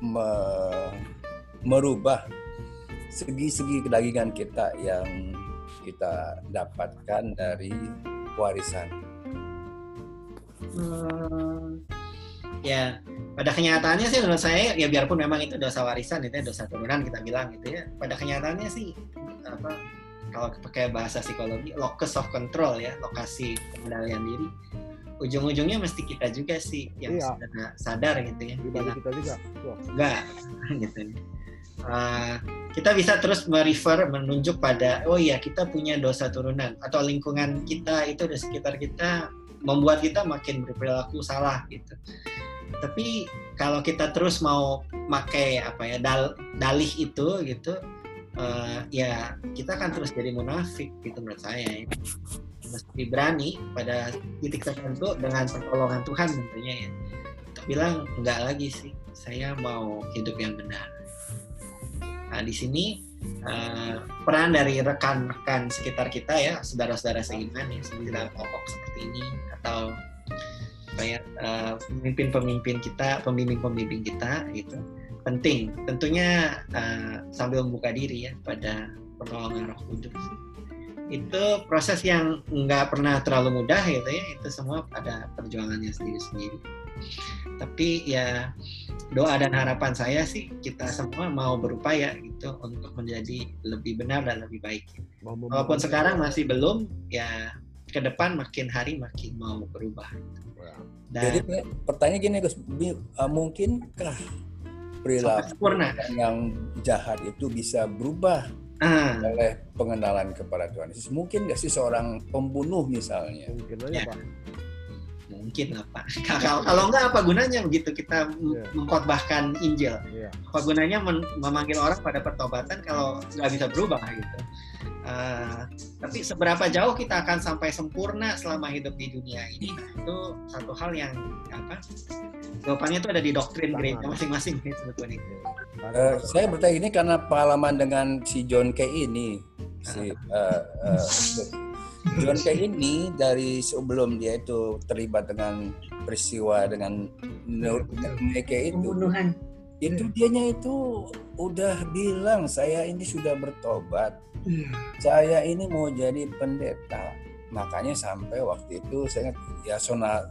me- merubah segi-segi kedagingan kita yang kita dapatkan dari warisan. Hmm, ya pada kenyataannya sih menurut saya ya biarpun memang itu dosa warisan itu ya, dosa turunan kita bilang gitu ya pada kenyataannya sih apa kalau pakai bahasa psikologi locus of control ya lokasi pengendalian diri ujung-ujungnya mesti kita juga sih yang Iya. sadar, sadar gitu ya bilang kita juga. Enggak <laughs> gitu Uh, kita bisa terus merefer menunjuk pada oh iya kita punya dosa turunan atau lingkungan kita itu di sekitar kita membuat kita makin berperilaku salah gitu. Tapi kalau kita terus mau pakai apa ya dal- dalih itu gitu uh, ya kita akan terus jadi munafik gitu menurut saya ya. mesti berani pada titik tertentu dengan pertolongan Tuhan tentunya ya. Untuk bilang enggak lagi sih saya mau hidup yang benar Nah, di sini eh, peran dari rekan-rekan sekitar kita ya, saudara-saudara seiman ya, saudara kelompok seperti ini atau kayak eh, pemimpin-pemimpin kita, pembimbing-pembimbing kita gitu penting. Tentunya eh, sambil membuka diri ya pada pertolongan Roh Kudus. Itu proses yang nggak pernah terlalu mudah gitu ya. Itu semua ada perjuangannya sendiri-sendiri. Tapi ya doa dan harapan saya sih kita semua mau berupaya gitu untuk menjadi lebih benar dan lebih baik. Walaupun sekarang masih belum, ya ke depan makin hari makin mau berubah. Jadi Dan pertanyaan gini Gus, uh, mungkinkah perilaku yang jahat itu bisa berubah ah, oleh pengenalan kepada Tuhan Yesus? Mungkin nggak sih seorang pembunuh misalnya? Mungkin aja Ya. Pak. Mungkin lah <laughs> Pak. Kalau kalau enggak apa gunanya begitu kita Iya. mengkhotbahkan Injil? Iya. Apa gunanya memanggil orang pada pertobatan kalau nggak bisa berubah gitu? Eh, tapi seberapa jauh kita akan sampai sempurna selama hidup di dunia ini nah, itu satu hal yang apa jawabannya itu ada di doktrin gereja masing-masing sebetulnya Eh, saya bertanya ini karena pengalaman dengan si John Kay ini, si eh, eh, John Kay ini dari sebelum dia itu terlibat dengan peristiwa dengan Neke itu, Pembunuhan. itu dianya itu udah bilang saya ini sudah bertobat, Iya. saya ini mau jadi pendeta. Makanya sampai waktu itu saya ingat Yasona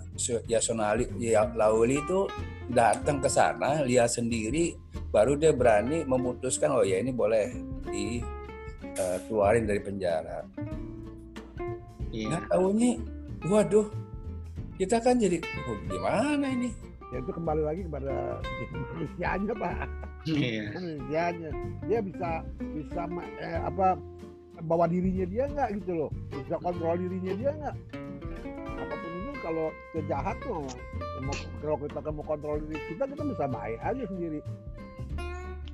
Yasonali ya, Lauli itu datang ke sana lihat sendiri baru dia berani memutuskan oh ya ini boleh dikeluarin dari penjara. Iya. Nah tahunya waduh kita kan jadi oh, gimana ini? Ya itu kembali lagi kepada manusianya Pak. Iya. <laughs> Manusianya. Dia bisa bisa eh, apa bawa dirinya dia nggak gitu loh bisa kontrol dirinya dia nggak apa pun itu kalau kejahat tuh mau kalau kita mau kontrol diri kita kita bisa baik aja sendiri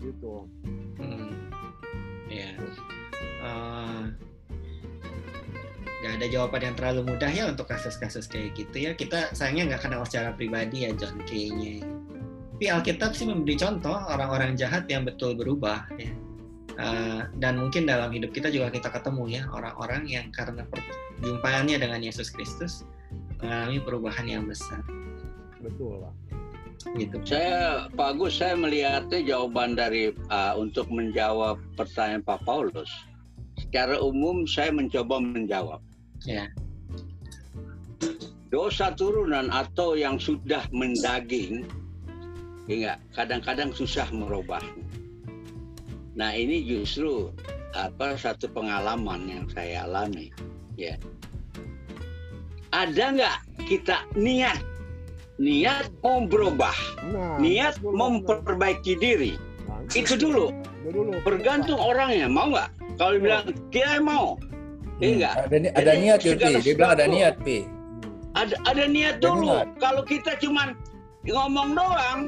gitu Hmm. Ya. Eh, nggak ada jawaban yang terlalu mudah ya untuk kasus-kasus kayak gitu ya. Kita sayangnya nggak kenal secara pribadi ya John Kay-nya. Tapi Alkitab sih memberi contoh orang-orang jahat yang betul berubah ya. Eh, dan mungkin dalam hidup kita juga kita ketemu ya orang-orang yang karena perjumpaannya dengan Yesus Kristus mengalami perubahan yang besar betul pak gitu. Saya Pak Agus, saya melihatnya jawaban dari uh, untuk menjawab pertanyaan Pak Paulus. Secara umum saya mencoba menjawab. Ya. Dosa turunan atau yang sudah mendaging, enggak, kadang-kadang susah merubah. Nah ini justru apa satu pengalaman yang saya alami, ya. Ada nggak kita niat niat mau berubah, nah niat memperbaiki diri. Nah, Itu dulu. itu dulu Bergantung orangnya, mau nggak? Kalau bilang dia mau, iya Hmm, nggak? Ada, ni- ada Jadi, niat Dia bilang ada niat, Pi. Ada ada niat Ada dulu. niat. Kalau kita cuman ngomong doang,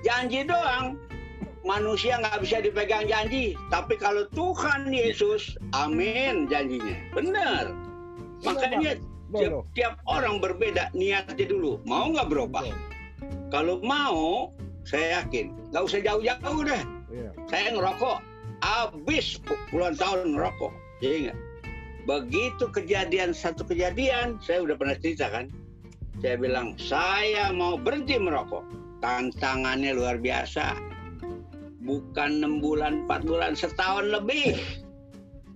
janji doang, manusia nggak bisa dipegang janji. Tapi kalau Tuhan Yesus, amin janjinya. Benar. Makanya Betul, tiap, betul. tiap orang berbeda niatnya dulu. Mau nggak berubah? Kalau mau, saya yakin nggak usah jauh-jauh deh. Iya. Saya ngerokok, habis puluhan tahun ngerokok. Jadi nggak. Begitu kejadian satu kejadian, saya udah pernah cerita kan. Saya bilang saya mau berhenti merokok. Tantangannya luar biasa. Bukan enam bulan, empat bulan, setahun lebih.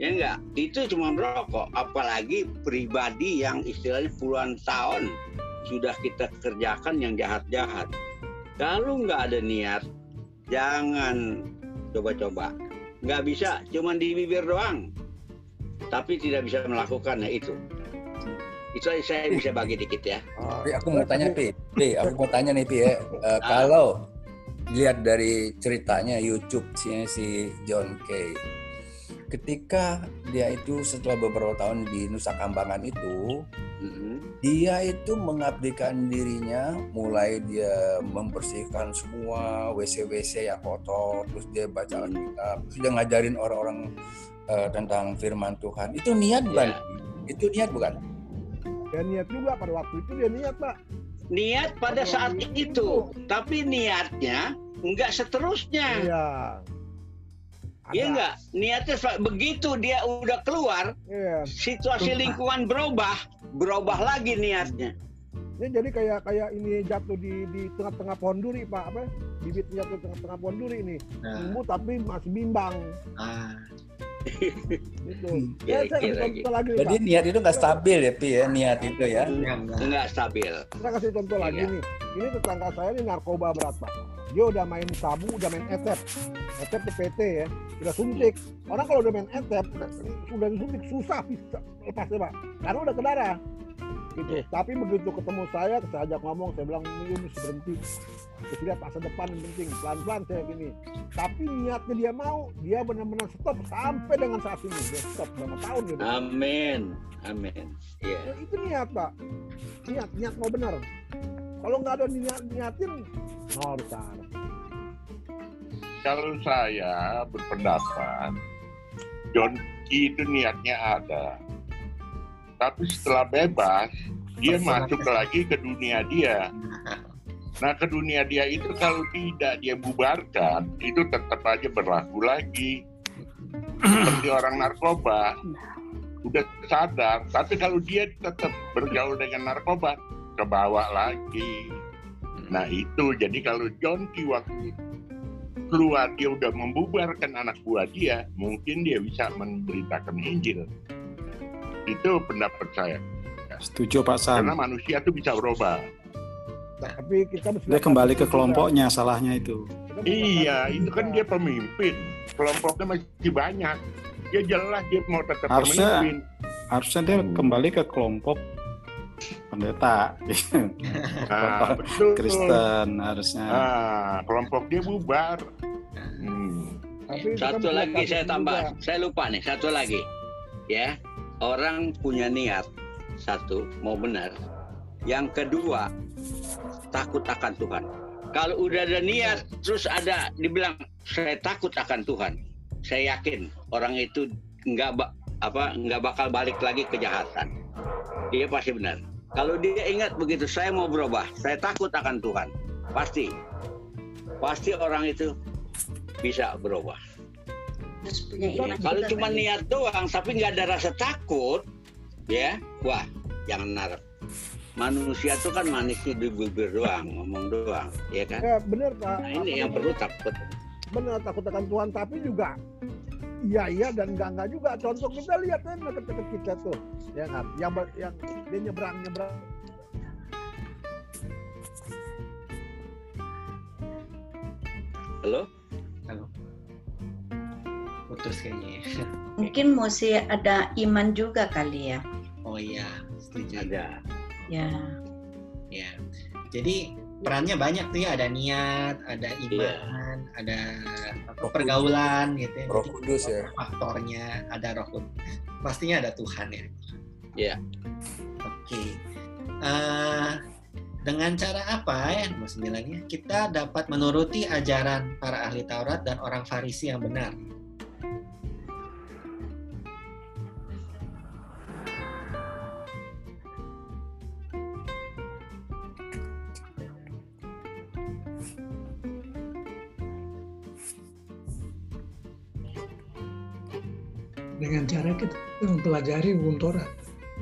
Ya enggak, itu cuma merokok. Apalagi pribadi yang istilahnya puluhan tahun sudah kita kerjakan yang jahat-jahat. Kalau nggak ada niat, jangan coba-coba. Nggak bisa, cuma di bibir doang. Tapi tidak bisa melakukannya itu. Itu saya bisa bagi dikit ya. Ah, Pi, aku mau tanya, Pi. Pi, aku mau tanya nih, Pi ya. <laughs> Eh, Kalau lihat dari ceritanya YouTube si, si John Kay, ketika dia itu setelah beberapa tahun di Nusa Kambangan itu, Mhm. dia itu mengabdikan dirinya, mulai dia membersihkan semua WC-WC yang kotor, terus dia baca Alkitab, terus dia ngajarin orang-orang eh, tentang firman Tuhan. Itu niat bukan? Ya. Itu niat bukan? dia niat juga pada waktu itu dia niat pak Niat pada saat itu, tapi niatnya nggak seterusnya. iya Iya enggak? Niatnya begitu dia udah keluar, iya. situasi lingkungan berubah, berubah lagi niatnya. ini jadi kayak kayak ini jatuh di di tengah-tengah pohon duri pak. Apa? Bibit jatuh di tengah-tengah pohon duri ini. Nah, tumbuh tapi masih bimbang. Ah, <laughs> gitu. Ya, Kira-kira saya kasih contoh lagi nih, Jadi pak. niat itu nggak stabil ya, Pi ya, niat itu ya. Enggak stabil. saya kasih contoh lagi Iya. nih. Ini tetangga saya ini narkoba berat pak dia udah main sabu udah main etep. Etep tuh PT ya udah suntik. Orang kalau udah main etep sudah disuntik susah bisa lepasnya pak karena udah ke darah gitu. Iya. tapi begitu ketemu saya saya ajak ngomong saya bilang ini mesti berhenti. Terus lihat masa depan yang penting pelan-pelan saya gini. Tapi niatnya dia mau dia benar-benar stop sampai dengan saat ini. Dia stop selama tahun gitu. Amin. Amin. Iya. Ya, itu niat pak. Niat niat mau benar kalau nggak ada niat niatin nol besar Kalau saya berpendapat, John Key itu niatnya ada. Tapi setelah bebas, dia masuk lagi ke dunia dia. Nah, ke dunia dia itu kalau tidak dia bubarkan, itu tetap aja berlaku lagi. Seperti orang narkoba, udah sadar, tapi kalau dia tetap bergaul dengan narkoba, ke bawah lagi. Nah itu, jadi kalau John Key waktu keluar dia udah membubarkan anak buah dia, mungkin dia bisa memberitakan Injil. Itu pendapat saya. Setuju Pak Sam. Karena manusia tuh bisa berubah. tapi kita Dia kembali ke kelompoknya salahnya itu. Kita Iya, itu kan dia pemimpin. Kelompoknya masih banyak. Dia jelas dia mau tetap Harusnya- pemimpin. Harusnya dia kembali ke kelompok pendeta. <laughs> Nah, betul. Kristen harusnya. Nah, kelompok dia bubar. Hmm. Tapi kan Satu punya lagi saya tambah. juga. Saya lupa nih, satu lagi. ya orang punya niat satu mau benar yang kedua takut akan Tuhan kalau udah ada niat terus ada dibilang saya takut akan Tuhan saya yakin orang itu nggak apa nggak bakal balik lagi kejahatan dia pasti benar kalau dia ingat begitu saya mau berubah. Saya takut akan Tuhan. Pasti. Pasti orang itu bisa berubah. Harus punya iman kalau cuma kan niat doang tapi nggak ada rasa takut ya wah jangan narap manusia tuh kan manisnya di bibir doang ngomong doang ya kan? Ya benar Pak. nah ini Apa yang perlu takut. Benar takut akan Tuhan tapi juga iya iya dan enggak enggak juga contoh kita lihat kan deket-deket kita tuh ya kan yang ber- yang dia nyebrang nyebrang halo Halo. Putus kayaknya ya. Mungkin mesti ada iman juga kali ya. Oh iya, setuju. ada Ya. Ya. Jadi perannya banyak tuh ya, ada niat, ada Iya. iman, ada apa, pergaulan gitu ya. Roh Kudus ya. Faktornya ada Roh Kudus. Pastinya ada Tuhan ya. Iya. Oke. Eh, dengan cara apa ya nomor sembilannya? Kita dapat menuruti ajaran para ahli Taurat dan orang Farisi yang benar. Dengan cara kita mempelajari hukum Torah.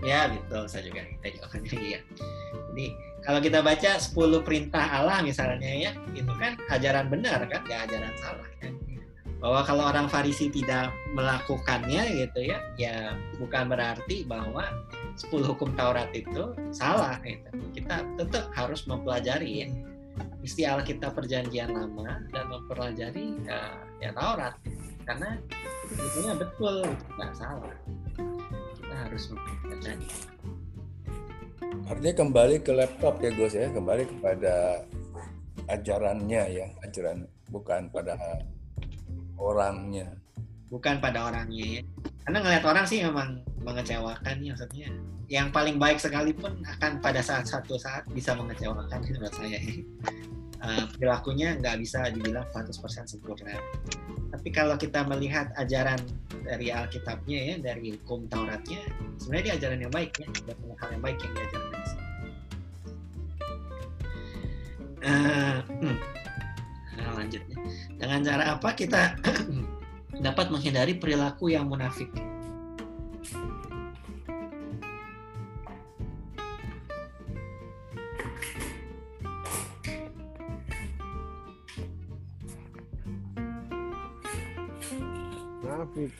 Ya, betul. Saya juga kita juga iya. Jadi kalau kita baca 10 perintah Allah misalnya ya, itu kan ajaran benar kan, nggak ajaran salah kan. Bahwa kalau orang Farisi tidak melakukannya gitu ya, ya bukan berarti bahwa 10 hukum Taurat itu salah gitu. Kita tetap harus mempelajari ya isi Alkitab Perjanjian Lama dan mempelajari ya, ya Taurat karena itu betul nggak salah kita harus mempelajari Artinya kembali ke laptop ya Gus ya, kembali kepada ajarannya ya, ajaran bukan pada orangnya. bukan pada orangnya ya. Karena ngelihat orang sih memang mengecewakan ya maksudnya. Yang paling baik sekalipun akan pada saat satu saat bisa mengecewakan menurut saya. Perilakunya nggak bisa dibilang 100% sempurna. Tapi kalau kita melihat ajaran dari Alkitabnya ya, dari hukum Tauratnya, sebenarnya dia ajaran yang baik ya, ada hal yang baik yang diajarkan di sini. Eh, hmm. Nah, lanjutnya. Dengan cara apa kita <clears throat> dapat menghindari perilaku yang munafik? Nafik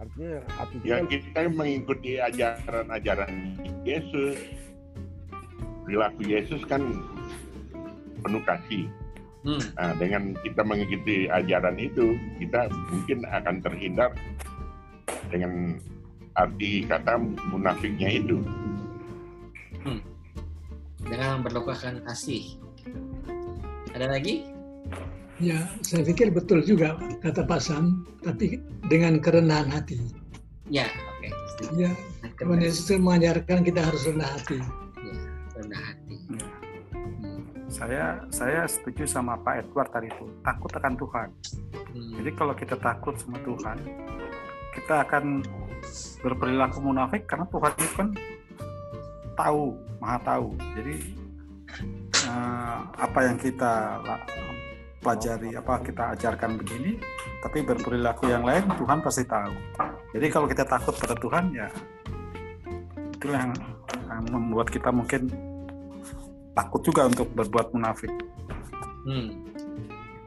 artinya hati Ya kita kita mengikuti ajaran-ajaran Yesus. Perilaku Yesus kan penuh kasih. Hmm. Nah, dengan kita mengikuti ajaran itu, kita mungkin akan terhindar dengan arti kata munafiknya itu. Dengan berlukakan kasih. Ada lagi? Ya, saya pikir betul juga kata Pak Sam, tapi dengan kerendahan hati. Ya, oke. setuju. Ya, Tuhan Yesus mengajarkan kita harus rendah hati. Ya, rendah hati. Ya. Hmm. Saya saya setuju sama Pak Edward tadi itu takut akan Tuhan. Hmm. Jadi kalau kita takut sama Tuhan, kita akan berperilaku munafik karena Tuhan itu kan tahu, maha tahu. Jadi eh, apa yang kita pelajari, apa kita ajarkan begini, tapi berperilaku yang lain Tuhan pasti tahu. Jadi kalau kita takut pada Tuhan ya itu yang, yang membuat kita mungkin takut juga untuk berbuat munafik. Hmm.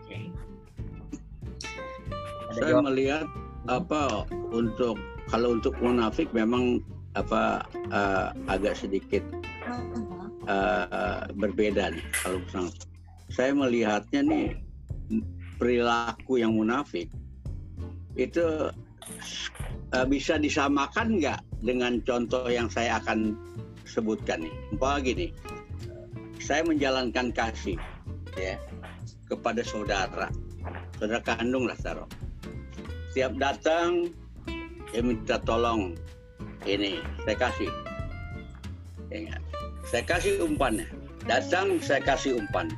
Oke. Ada saya jawab? melihat apa untuk kalau untuk munafik memang apa eh, agak sedikit eh, berbeda nih kalau misalnya saya melihatnya nih perilaku yang munafik itu eh, bisa disamakan nggak dengan contoh yang saya akan sebutkan nih? Umpama gini saya menjalankan kasih ya kepada saudara. Saudara kandung lah taruh setiap datang dia minta tolong ini saya kasih. Ingat. saya kasih umpannya. Datang saya kasih umpan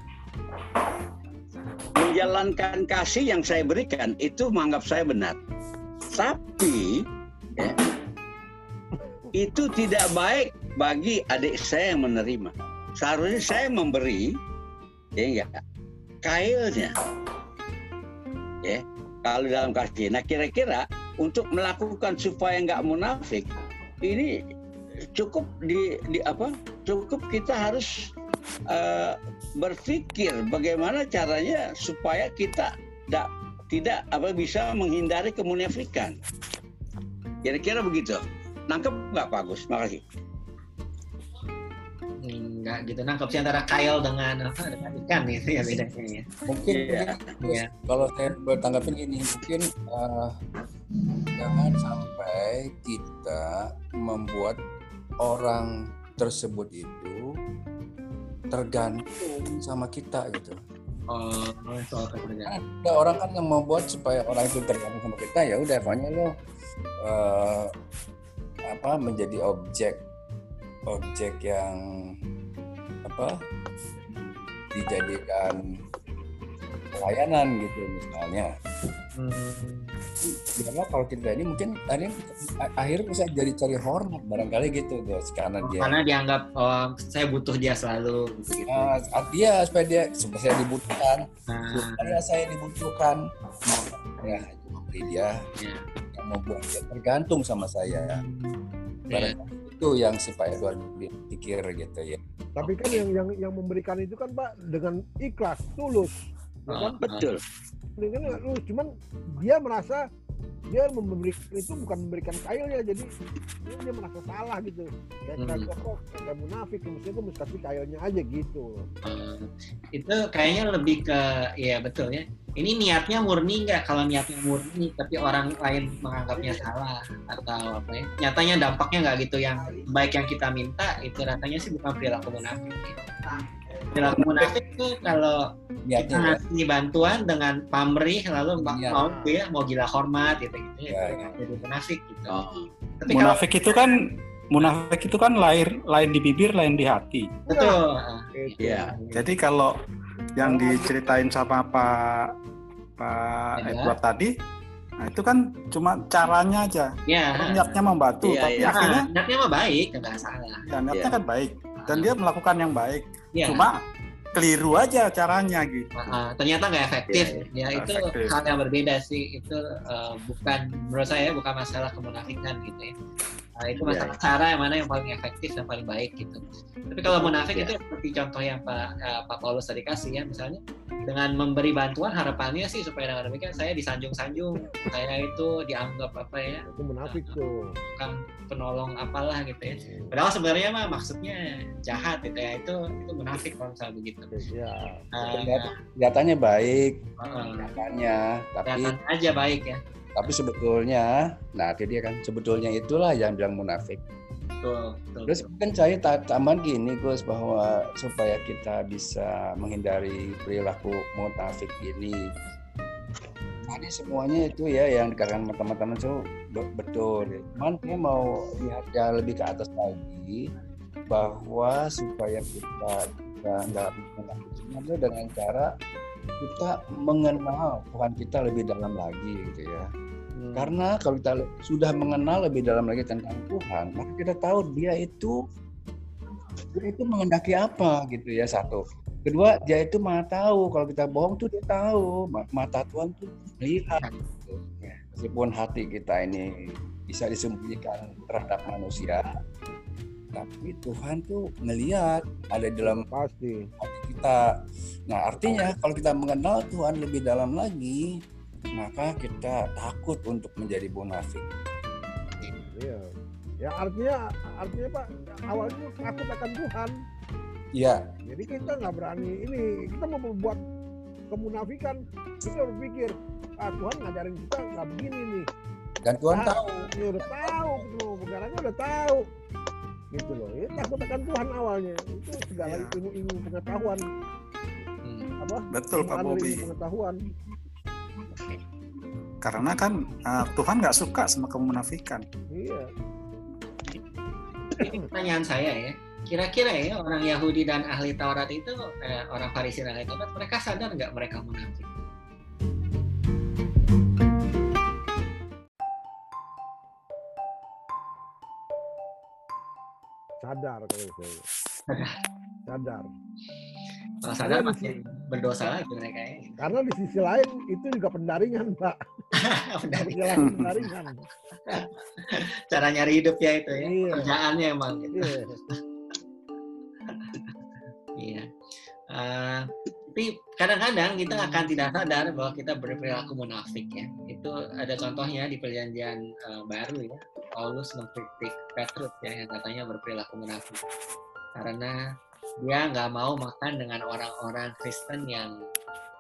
menjalankan kasih yang saya berikan itu menganggap saya benar. Tapi ya, itu tidak baik bagi adik saya yang menerima. Seharusnya saya memberi ya enggak kailnya. Ya kalau dalam kasih. Nah kira-kira untuk melakukan supaya nggak munafik ini cukup di, di apa? Cukup kita harus uh, berpikir bagaimana caranya supaya kita tidak tidak apa bisa menghindari kemunafikan. Kira-kira begitu. Nangkep nggak Pak Agus? Makasih nggak gitu. Nangkep sih antara kail dengan apa dengan ikan itu ya bedanya ya. Mungkin ya. ya. kalau saya bertanggapin ini mungkin uh, jangan sampai kita membuat orang tersebut itu tergantung sama kita gitu Oh, soal ketergantungan. Ada orang kan yang membuat supaya orang itu tergantung sama kita ya udah pokoknya lo uh, apa menjadi objek objek yang apa dijadikan pelayanan gitu misalnya. Hmm. Karena kalau kita ini mungkin ini akhirnya bisa jadi cari hormat barangkali gitu guys karena dia karena dianggap oh, saya butuh dia selalu gitu. Nah, dia supaya dia supaya saya dibutuhkan, nah. supaya saya dibutuhkan, ya memberi dia ya. yang membuat dia tergantung sama saya. Ya. itu yang supaya luar pikir gitu ya. Tapi kan yang yang yang memberikan itu kan Pak dengan ikhlas, tulus. Kan? Betul. Dengan tulus, cuman dia merasa dia memberikan itu bukan memberikan kailnya jadi dia, dia merasa salah gitu kayak hmm. kok kayak munafik mestinya gue mesti kasih kailnya aja gitu hmm. itu kayaknya lebih ke ya betul ya ini niatnya murni nggak kalau niatnya murni tapi orang lain menganggapnya salah atau apa ya nyatanya dampaknya nggak gitu yang baik yang kita minta itu rasanya sih bukan perilaku munafik gitu perilaku munafik tuh kalau ya, kita ngasih bantuan dengan pamrih lalu ya. mau ya mau gila hormat gitu gitu ya, ya. jadi munafik gitu. Oh. Tapi munafik kalau, itu kan munafik itu kan lahir lain di bibir lain di hati. Betul. Iya. Jadi kalau yang diceritain sama Pak Pak ya. Edward tadi Nah itu kan cuma caranya aja. Ya. Niatnya membantu, ya, tapi ya. akhirnya niatnya mah baik, nggak salah. Ya, niatnya ya. kan baik dan dia melakukan yang baik. Ya. Cuma keliru aja caranya gitu. Uh, ternyata nggak efektif. Ya, ya itu efektif. hal yang berbeda sih. Itu uh, bukan menurut saya bukan masalah kemunafikan gitu ya. Nah, itu iya, masalah yeah. cara yang mana yang paling efektif dan paling baik gitu. Tapi kalau munafik yeah. itu seperti contoh yang Pak uh, Pak Paulus tadi kasih ya, misalnya dengan memberi bantuan harapannya sih supaya dengan demikian saya disanjung-sanjung, saya itu dianggap apa ya? Itu munafik uh, tuh. Bukan penolong apalah gitu ya. Padahal sebenarnya mah maksudnya jahat gitu ya. Itu itu munafik kalau misalnya begitu. Ya. Uh, Kelihatannya baik, uh, katanya, tapi aja baik ya tapi sebetulnya nah itu dia kan sebetulnya itulah yang bilang munafik. Betul, betul, terus kan saya tambahan gini Gus bahwa supaya kita bisa menghindari perilaku munafik ini tadi semuanya itu ya yang dikatakan teman-teman itu betul. Cuman saya mau lihat ya lebih ke atas lagi bahwa supaya kita nggak menafik dengan cara kita mengenal Tuhan kita lebih dalam lagi gitu ya Hmm. Karena kalau kita sudah mengenal lebih dalam lagi tentang Tuhan, maka kita tahu dia itu dia itu mengendaki apa gitu ya satu. Kedua, dia itu maha tahu. Kalau kita bohong tuh dia tahu. Mata Tuhan tuh melihat. Gitu. Meskipun hati kita ini bisa disembunyikan terhadap manusia, tapi Tuhan tuh melihat ada di dalam pasti hati kita. Nah artinya kalau kita mengenal Tuhan lebih dalam lagi, maka kita takut untuk menjadi munafik. Iya. Ya artinya artinya Pak awalnya takut akan Tuhan. Iya. Jadi kita nggak berani ini kita mau membuat kemunafikan kita berpikir ah Tuhan ngajarin kita nggak begini nih. Dan Tuhan nah, tahu. Ya udah tahu negaranya udah tahu gitu loh. Ya, takut akan Tuhan awalnya itu segala ya. ilmu-ilmu pengetahuan. Hmm. Apa? Betul Pak Bobi. Pengetahuan karena kan uh, Tuhan nggak suka sama kemunafikan. Iya. Ini pertanyaan saya ya. Kira-kira ya orang Yahudi dan ahli Taurat itu, eh, orang Farisi dan ahli Taurat, mereka sadar nggak mereka munafik? Sadar kalau saya. <laughs> Sadar. Kalau sadar masih berdosa lagi mereka ya. Karena di sisi lain itu juga pendaringan, Pak. <laughs> Pendaringan. pendaringan. <laughs> Cara nyari hidup ya itu ya. Iya. Kerjaannya emang gitu. Iya. Iya. Eh, tapi kadang-kadang kita akan tidak sadar bahwa kita berperilaku munafik ya. Itu ada contohnya di perjanjian eh, baru ya. Paulus mengkritik Petrus ya yang katanya berperilaku munafik. Karena dia nggak mau makan dengan orang-orang Kristen yang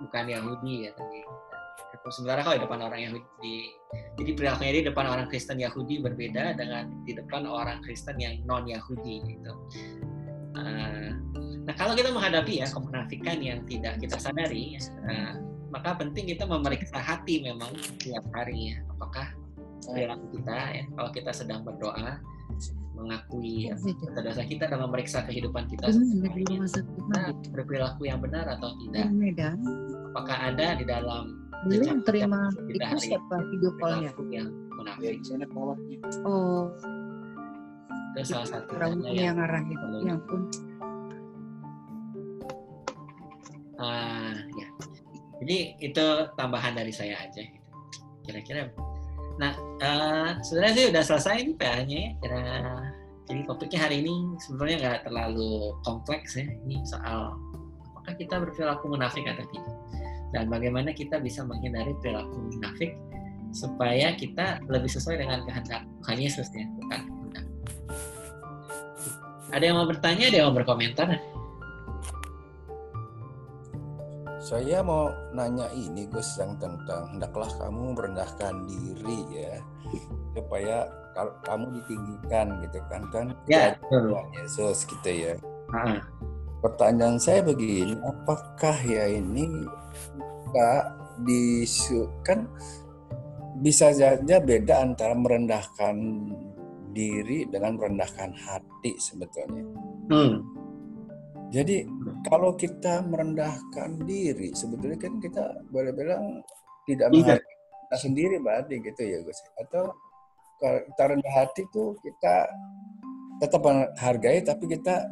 bukan Yahudi ya tadi. Sebenarnya kalau di depan orang Yahudi, jadi perilakunya di depan orang Kristen Yahudi berbeda dengan di depan orang Kristen yang non Yahudi gitu. Eh, Nah, kalau kita menghadapi ya kemunafikan yang tidak kita sadari, eh, maka penting kita memeriksa hati memang setiap hari ya. Apakah perilaku kita ya, kalau kita sedang berdoa, mengakui ya, dosa kita dan memeriksa kehidupan kita kita berperilaku yang benar atau tidak? Apakah ada di dalam belum terima kita itu hari siapa video callnya? perilaku yang munafik? oh. Itu salah satu tanda yang ngarah itu. Perlu ya Ah, ya. Jadi itu tambahan dari saya aja. gitu. Kira-kira. Nah, eh, sebenarnya sih udah selesai nih PA-nya ya. Jadi topiknya hari ini sebenarnya nggak terlalu kompleks ya. Ini soal apakah kita berperilaku munafik atau tidak. Dan bagaimana kita bisa menghindari perilaku munafik supaya kita lebih sesuai dengan kehendak Tuhan Yesus ya, bukan. Ada yang mau bertanya, ada yang mau berkomentar? Saya mau nanya ini Gus yang tentang hendaklah kamu merendahkan diri ya supaya kamu ditinggikan gitu kan kan Ya, Tuhan. Yesus gitu ya. Ah, Pertanyaan saya begini, apakah ya ini bisa disu kan bisa saja beda antara merendahkan diri dengan merendahkan hati sebetulnya. hmm. Jadi kalau kita merendahkan diri, sebetulnya kan kita boleh bilang tidak Tidak. menghargai kita sendiri berarti gitu ya Gus. Atau kalau kita rendah hati tuh kita tetap menghargai tapi kita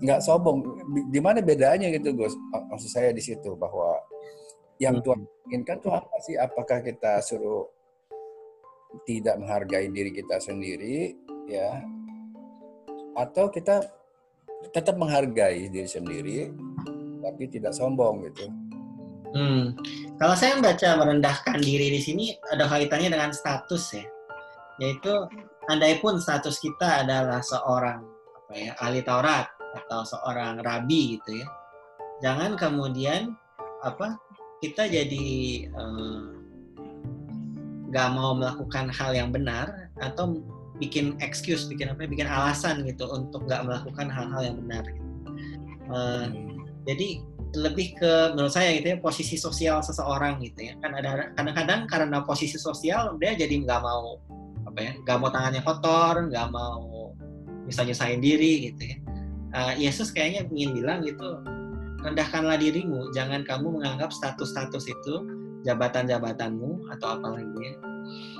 nggak sombong. Di- mana bedanya gitu Gus? Mak- Maksud saya di situ bahwa yang Tuhan inginkan tuh apa sih? Apakah kita suruh tidak menghargai diri kita sendiri ya atau kita tetap menghargai diri sendiri tapi tidak sombong gitu. Hmm. Kalau saya membaca merendahkan diri di sini ada kaitannya dengan status ya, yaitu andai pun status kita adalah seorang apa ya ahli Taurat atau seorang rabi gitu ya, jangan kemudian apa kita jadi eh, nggak mau melakukan hal yang benar atau bikin excuse, bikin apa, ya, bikin alasan gitu untuk nggak melakukan hal-hal yang benar. Gitu. Eh, jadi lebih ke menurut saya gitu ya posisi sosial seseorang gitu ya kan ada kadang-kadang karena posisi sosial dia jadi nggak mau apa ya nggak mau tangannya kotor nggak mau misalnya nyusahin diri gitu ya Eh, Yesus kayaknya ingin bilang gitu rendahkanlah dirimu jangan kamu menganggap status-status itu jabatan-jabatanmu atau apalagi ya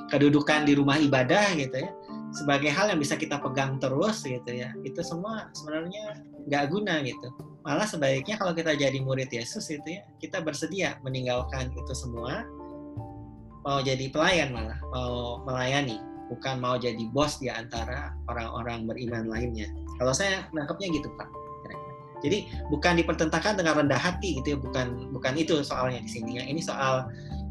kedudukan di rumah ibadah gitu ya sebagai hal yang bisa kita pegang terus gitu ya. Itu semua sebenarnya nggak guna gitu. Malah sebaiknya kalau kita jadi murid Yesus itu ya kita bersedia meninggalkan itu semua. Mau jadi pelayan malah mau melayani bukan mau jadi bos di antara orang-orang beriman lainnya. Kalau saya nangkepnya gitu pak jadi bukan dipertentangkan dengan rendah hati gitu ya bukan bukan itu soalnya di sini ya. Ini soal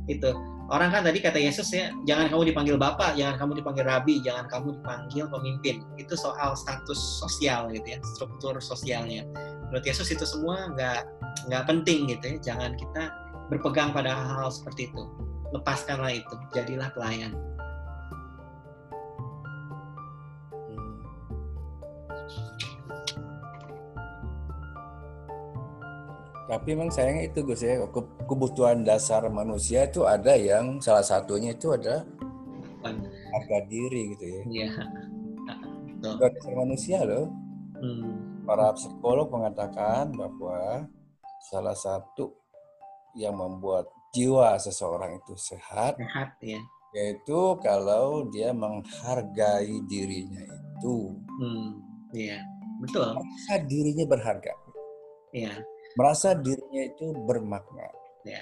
itu orang kan tadi kata Yesus ya jangan kamu dipanggil bapak jangan kamu dipanggil rabi jangan kamu dipanggil pemimpin. Itu soal status sosial gitu ya struktur sosialnya. Menurut Yesus itu semua nggak nggak penting gitu ya jangan kita berpegang pada hal-hal seperti itu. Lepaskanlah itu jadilah pelayan Tapi memang sayangnya itu Gus ya, ke- kebutuhan dasar manusia itu ada yang salah satunya itu ada harga diri gitu ya. Iya. Kebutuhan dasar manusia loh. Hmm. Para psikolog mengatakan bahwa salah satu yang membuat jiwa seseorang itu sehat Sehat ya. yaitu kalau dia menghargai dirinya itu Hmm. Iya. Betul. merasa dirinya berharga, Iya. Merasa dirinya itu bermakna. Ya.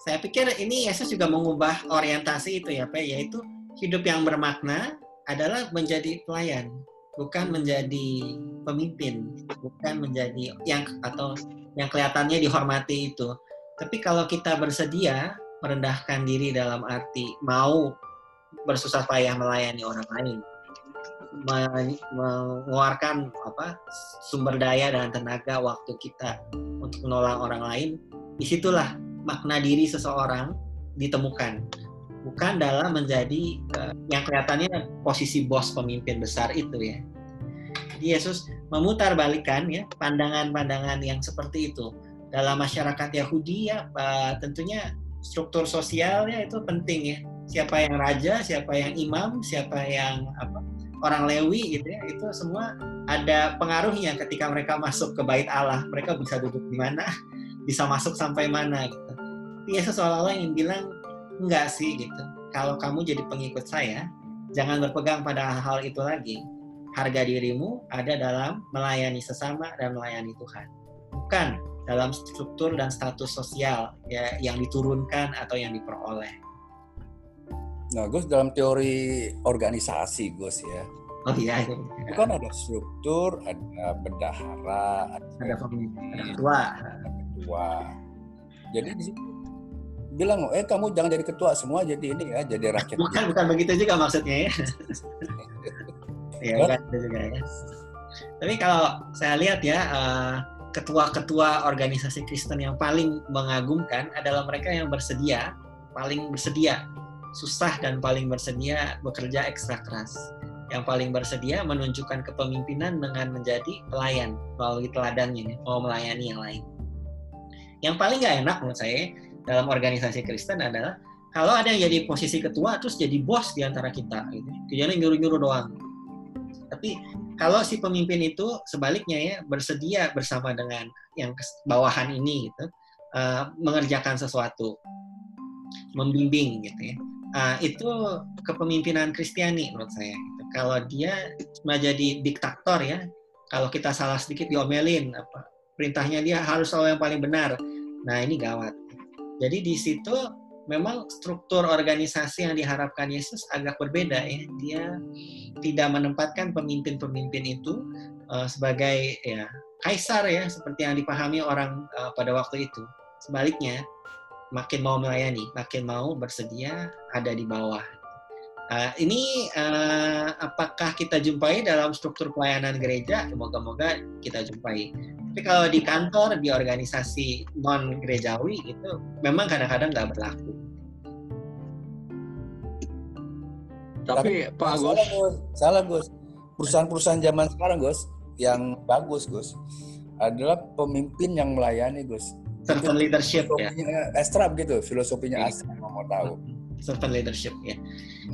Saya pikir ini Yesus juga mengubah orientasi itu ya, Pak, yaitu hidup yang bermakna adalah menjadi pelayan, bukan menjadi pemimpin, bukan menjadi yang atau yang kelihatannya dihormati itu. Tapi kalau kita bersedia merendahkan diri dalam arti mau bersusah payah melayani orang lain, mengeluarkan apa sumber daya dan tenaga waktu kita untuk menolong orang lain, di situlah makna diri seseorang ditemukan. Bukan dalam menjadi eh, yang kelihatannya posisi bos pemimpin besar itu ya. Yesus memutar balikan ya pandangan-pandangan yang seperti itu. Dalam masyarakat Yahudi ya eh, tentunya struktur sosialnya itu penting ya. Siapa yang raja siapa yang imam siapa yang apa orang Lewi gitu ya itu semua ada pengaruhnya ketika mereka masuk ke bait Allah mereka bisa duduk di mana bisa masuk sampai mana gitu. Yesus seolah-olah ingin bilang enggak sih gitu. Kalau kamu jadi pengikut saya, jangan berpegang pada hal itu lagi. Harga dirimu ada dalam melayani sesama dan melayani Tuhan. Bukan dalam struktur dan status sosial ya yang diturunkan atau yang diperoleh. Nah, Gus dalam teori organisasi, Gus ya, Oh iya, itu itu kan ada struktur, ada bendahara, ada ada pemimpin, ada ketua. ketua. Jadi di situ bilang, eh kamu jangan jadi ketua semua, jadi ini ya, jadi rakyat. <laughs> Bukan bukan begitu juga maksudnya ya. <laughs> ya Kan? bukan itu juga ya. Tapi kalau saya lihat ya eh, ketua-ketua organisasi Kristen yang paling mengagumkan adalah mereka yang bersedia, paling bersedia, susah dan paling bersedia bekerja ekstra keras. Yang paling bersedia menunjukkan kepemimpinan dengan menjadi pelayan melalui teladannya, mau melayani yang lain. Yang paling nggak enak menurut saya dalam organisasi Kristen adalah kalau ada yang jadi posisi ketua terus jadi bos di antara kita gitu. Kerjanya nyuruh-nyuruh doang. Tapi kalau si pemimpin itu sebaliknya ya bersedia bersama dengan yang bawahan ini gitu eh, mengerjakan sesuatu, membimbing gitu ya. Ah, itu kepemimpinan Kristiani menurut saya. gitu. Kalau dia cuma jadi diktator ya, kalau kita salah sedikit diomelin apa perintahnya dia harus selalu yang paling benar. Nah ini gawat. Jadi di situ memang struktur organisasi yang diharapkan Yesus agak berbeda ya. Dia tidak menempatkan pemimpin-pemimpin itu eh, sebagai ya kaisar ya seperti yang dipahami orang eh, pada waktu itu. Sebaliknya, makin mau melayani, makin mau bersedia ada di bawah. Eh, ini eh, apakah kita jumpai dalam struktur pelayanan gereja? Moga-moga kita jumpai. Tapi kalau di kantor, di organisasi non gerejawi itu memang kadang-kadang nggak berlaku. Tapi Pak Agus, salah Gus, salah Gus. Perusahaan-perusahaan zaman sekarang Gus, yang bagus Gus, adalah pemimpin yang melayani Gus. Servant leadership ya. Astra begitu, filosofinya Iya. Astra mau tahu. servant leadership ya.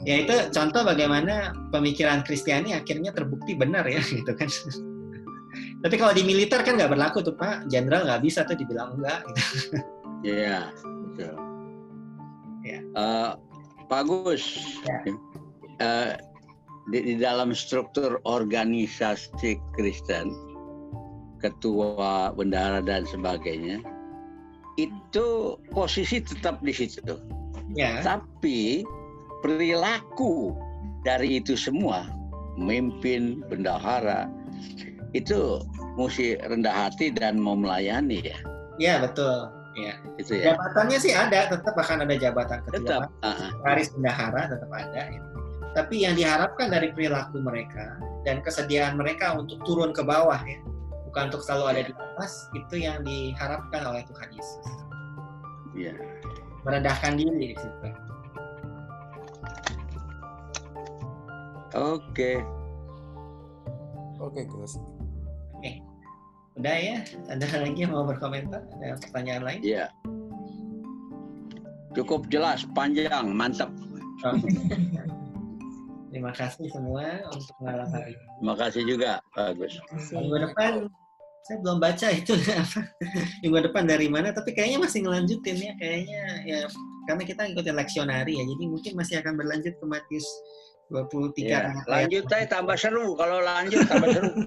Ya itu contoh bagaimana pemikiran Kristiani akhirnya terbukti benar ya <laughs> gitu kan. Tapi kalau di militer kan nggak berlaku tuh Pak, jenderal nggak bisa tuh dibilang enggak. Gitu. Iya, betul. Ya. Eh, Pak Gus, Ya. eh, di, di dalam struktur organisasi Kristen, ketua, bendahara dan sebagainya, itu posisi tetap di situ. Ya, Tapi perilaku dari itu semua, memimpin, bendahara, itu mesti rendah hati dan mau melayani ya. ya betul. Ya. Itu ya. Jabatannya sih ada, tetap akan ada jabatan ketua, Tetap. ah, ah. garis bendahara tetap ada. ya. Tapi yang diharapkan dari perilaku mereka dan kesediaan mereka untuk turun ke bawah ya, bukan untuk selalu ada di atas, itu yang diharapkan oleh Tuhan Yesus. Iya. Merendahkan diri di situ. Oke. Oke Gus. Udah ya, ada lagi yang mau berkomentar? Ada pertanyaan lain? Iya. Cukup jelas, panjang, mantap. Oke. <laughs> Terima kasih semua untuk malam hari ini. Terima kasih juga, bagus. Minggu depan saya belum baca itu <laughs> apa minggu depan dari mana tapi kayaknya masih ngelanjutin ya kayaknya ya karena kita ngikutin leksionari ya jadi mungkin masih akan berlanjut ke Matius 23 Ya, lanjut aja tambah seru. Kalau lanjut tambah seru. <laughs>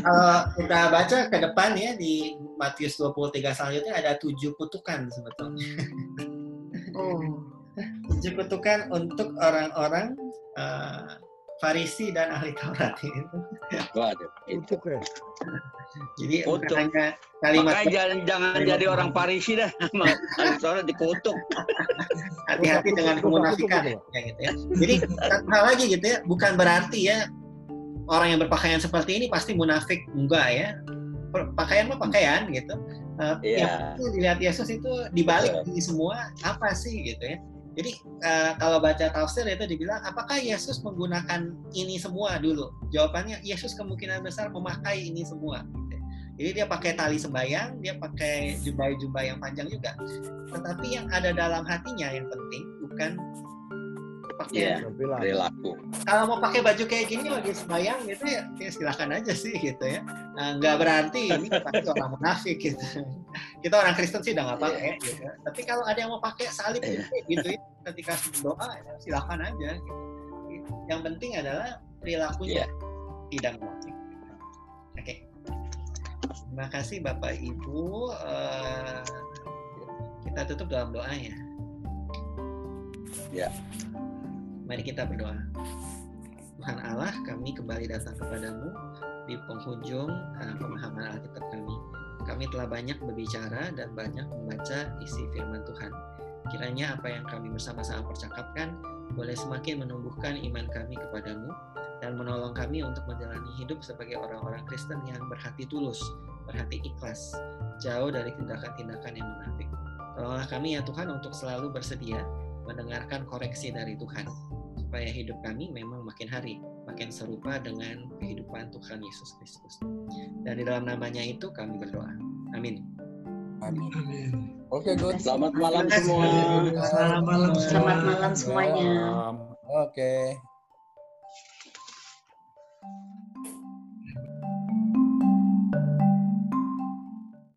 kalau kita baca ke depan ya di Matius 23 selanjutnya ada tujuh kutukan sebetulnya Oh. <laughs> tujuh kutukan untuk orang-orang eh, Farisi dan ahli Taurat itu. Waduh. Untuk ya. Jadi bukan Kutuk. hanya kalimat Makanya jangan, jangan kalimat jadi orang Parisi dah. <laughs> Soalnya dikutuk. hati-hati dengan kemunafikan ya gitu ya. Jadi satu hal lagi gitu ya, bukan berarti ya orang yang berpakaian seperti ini pasti munafik enggak ya. Pakaian mah pakaian gitu. Eh, Iya. Yang dilihat Yesus itu dibalik Betul. ini semua apa sih gitu ya. Jadi eh, kalau baca tafsir itu dibilang apakah Yesus menggunakan ini semua dulu? Jawabannya Yesus kemungkinan besar memakai ini semua. gitu. Jadi dia pakai tali sembayang, dia pakai jubah-jubah yang panjang juga. Tetapi yang ada dalam hatinya yang penting bukan pakaian. Iya, Bilang. perilaku. Kalau mau pakai baju kayak gini lagi sembayang gitu ya, ya silakan aja sih gitu ya. Nah, nggak berarti ini pasti orang munafik gitu. Kita orang Kristen sih udah nggak pakai gitu. Tapi kalau ada yang mau pakai salib Iya. gitu ya, ketika berdoa ya silakan aja. Gitu. Yang penting adalah perilakunya Iya. tidak munafik. Oke. Terima kasih Bapak Ibu. Eh, kita tutup dalam doa ya. Mari kita berdoa. Tuhan Allah, kami kembali datang kepadamu di penghujung eh, pemahaman Alkitab kami. Kami telah banyak berbicara dan banyak membaca isi firman Tuhan. Kiranya apa yang kami bersama-sama percakapkan boleh semakin menumbuhkan iman kami kepadamu dan menolong kami untuk menjalani hidup sebagai orang-orang Kristen yang berhati tulus, berhati ikhlas, jauh dari tindakan-tindakan yang munafik. Tolonglah kami ya Tuhan untuk selalu bersedia mendengarkan koreksi dari Tuhan supaya hidup kami memang makin hari makin serupa dengan kehidupan Tuhan Yesus Kristus. Dan di dalam namanya itu kami berdoa. Amin. Amin. Amin. Oke, good. Selamat malam semua. Selamat malam semua. Selamat malam semuanya. Oke.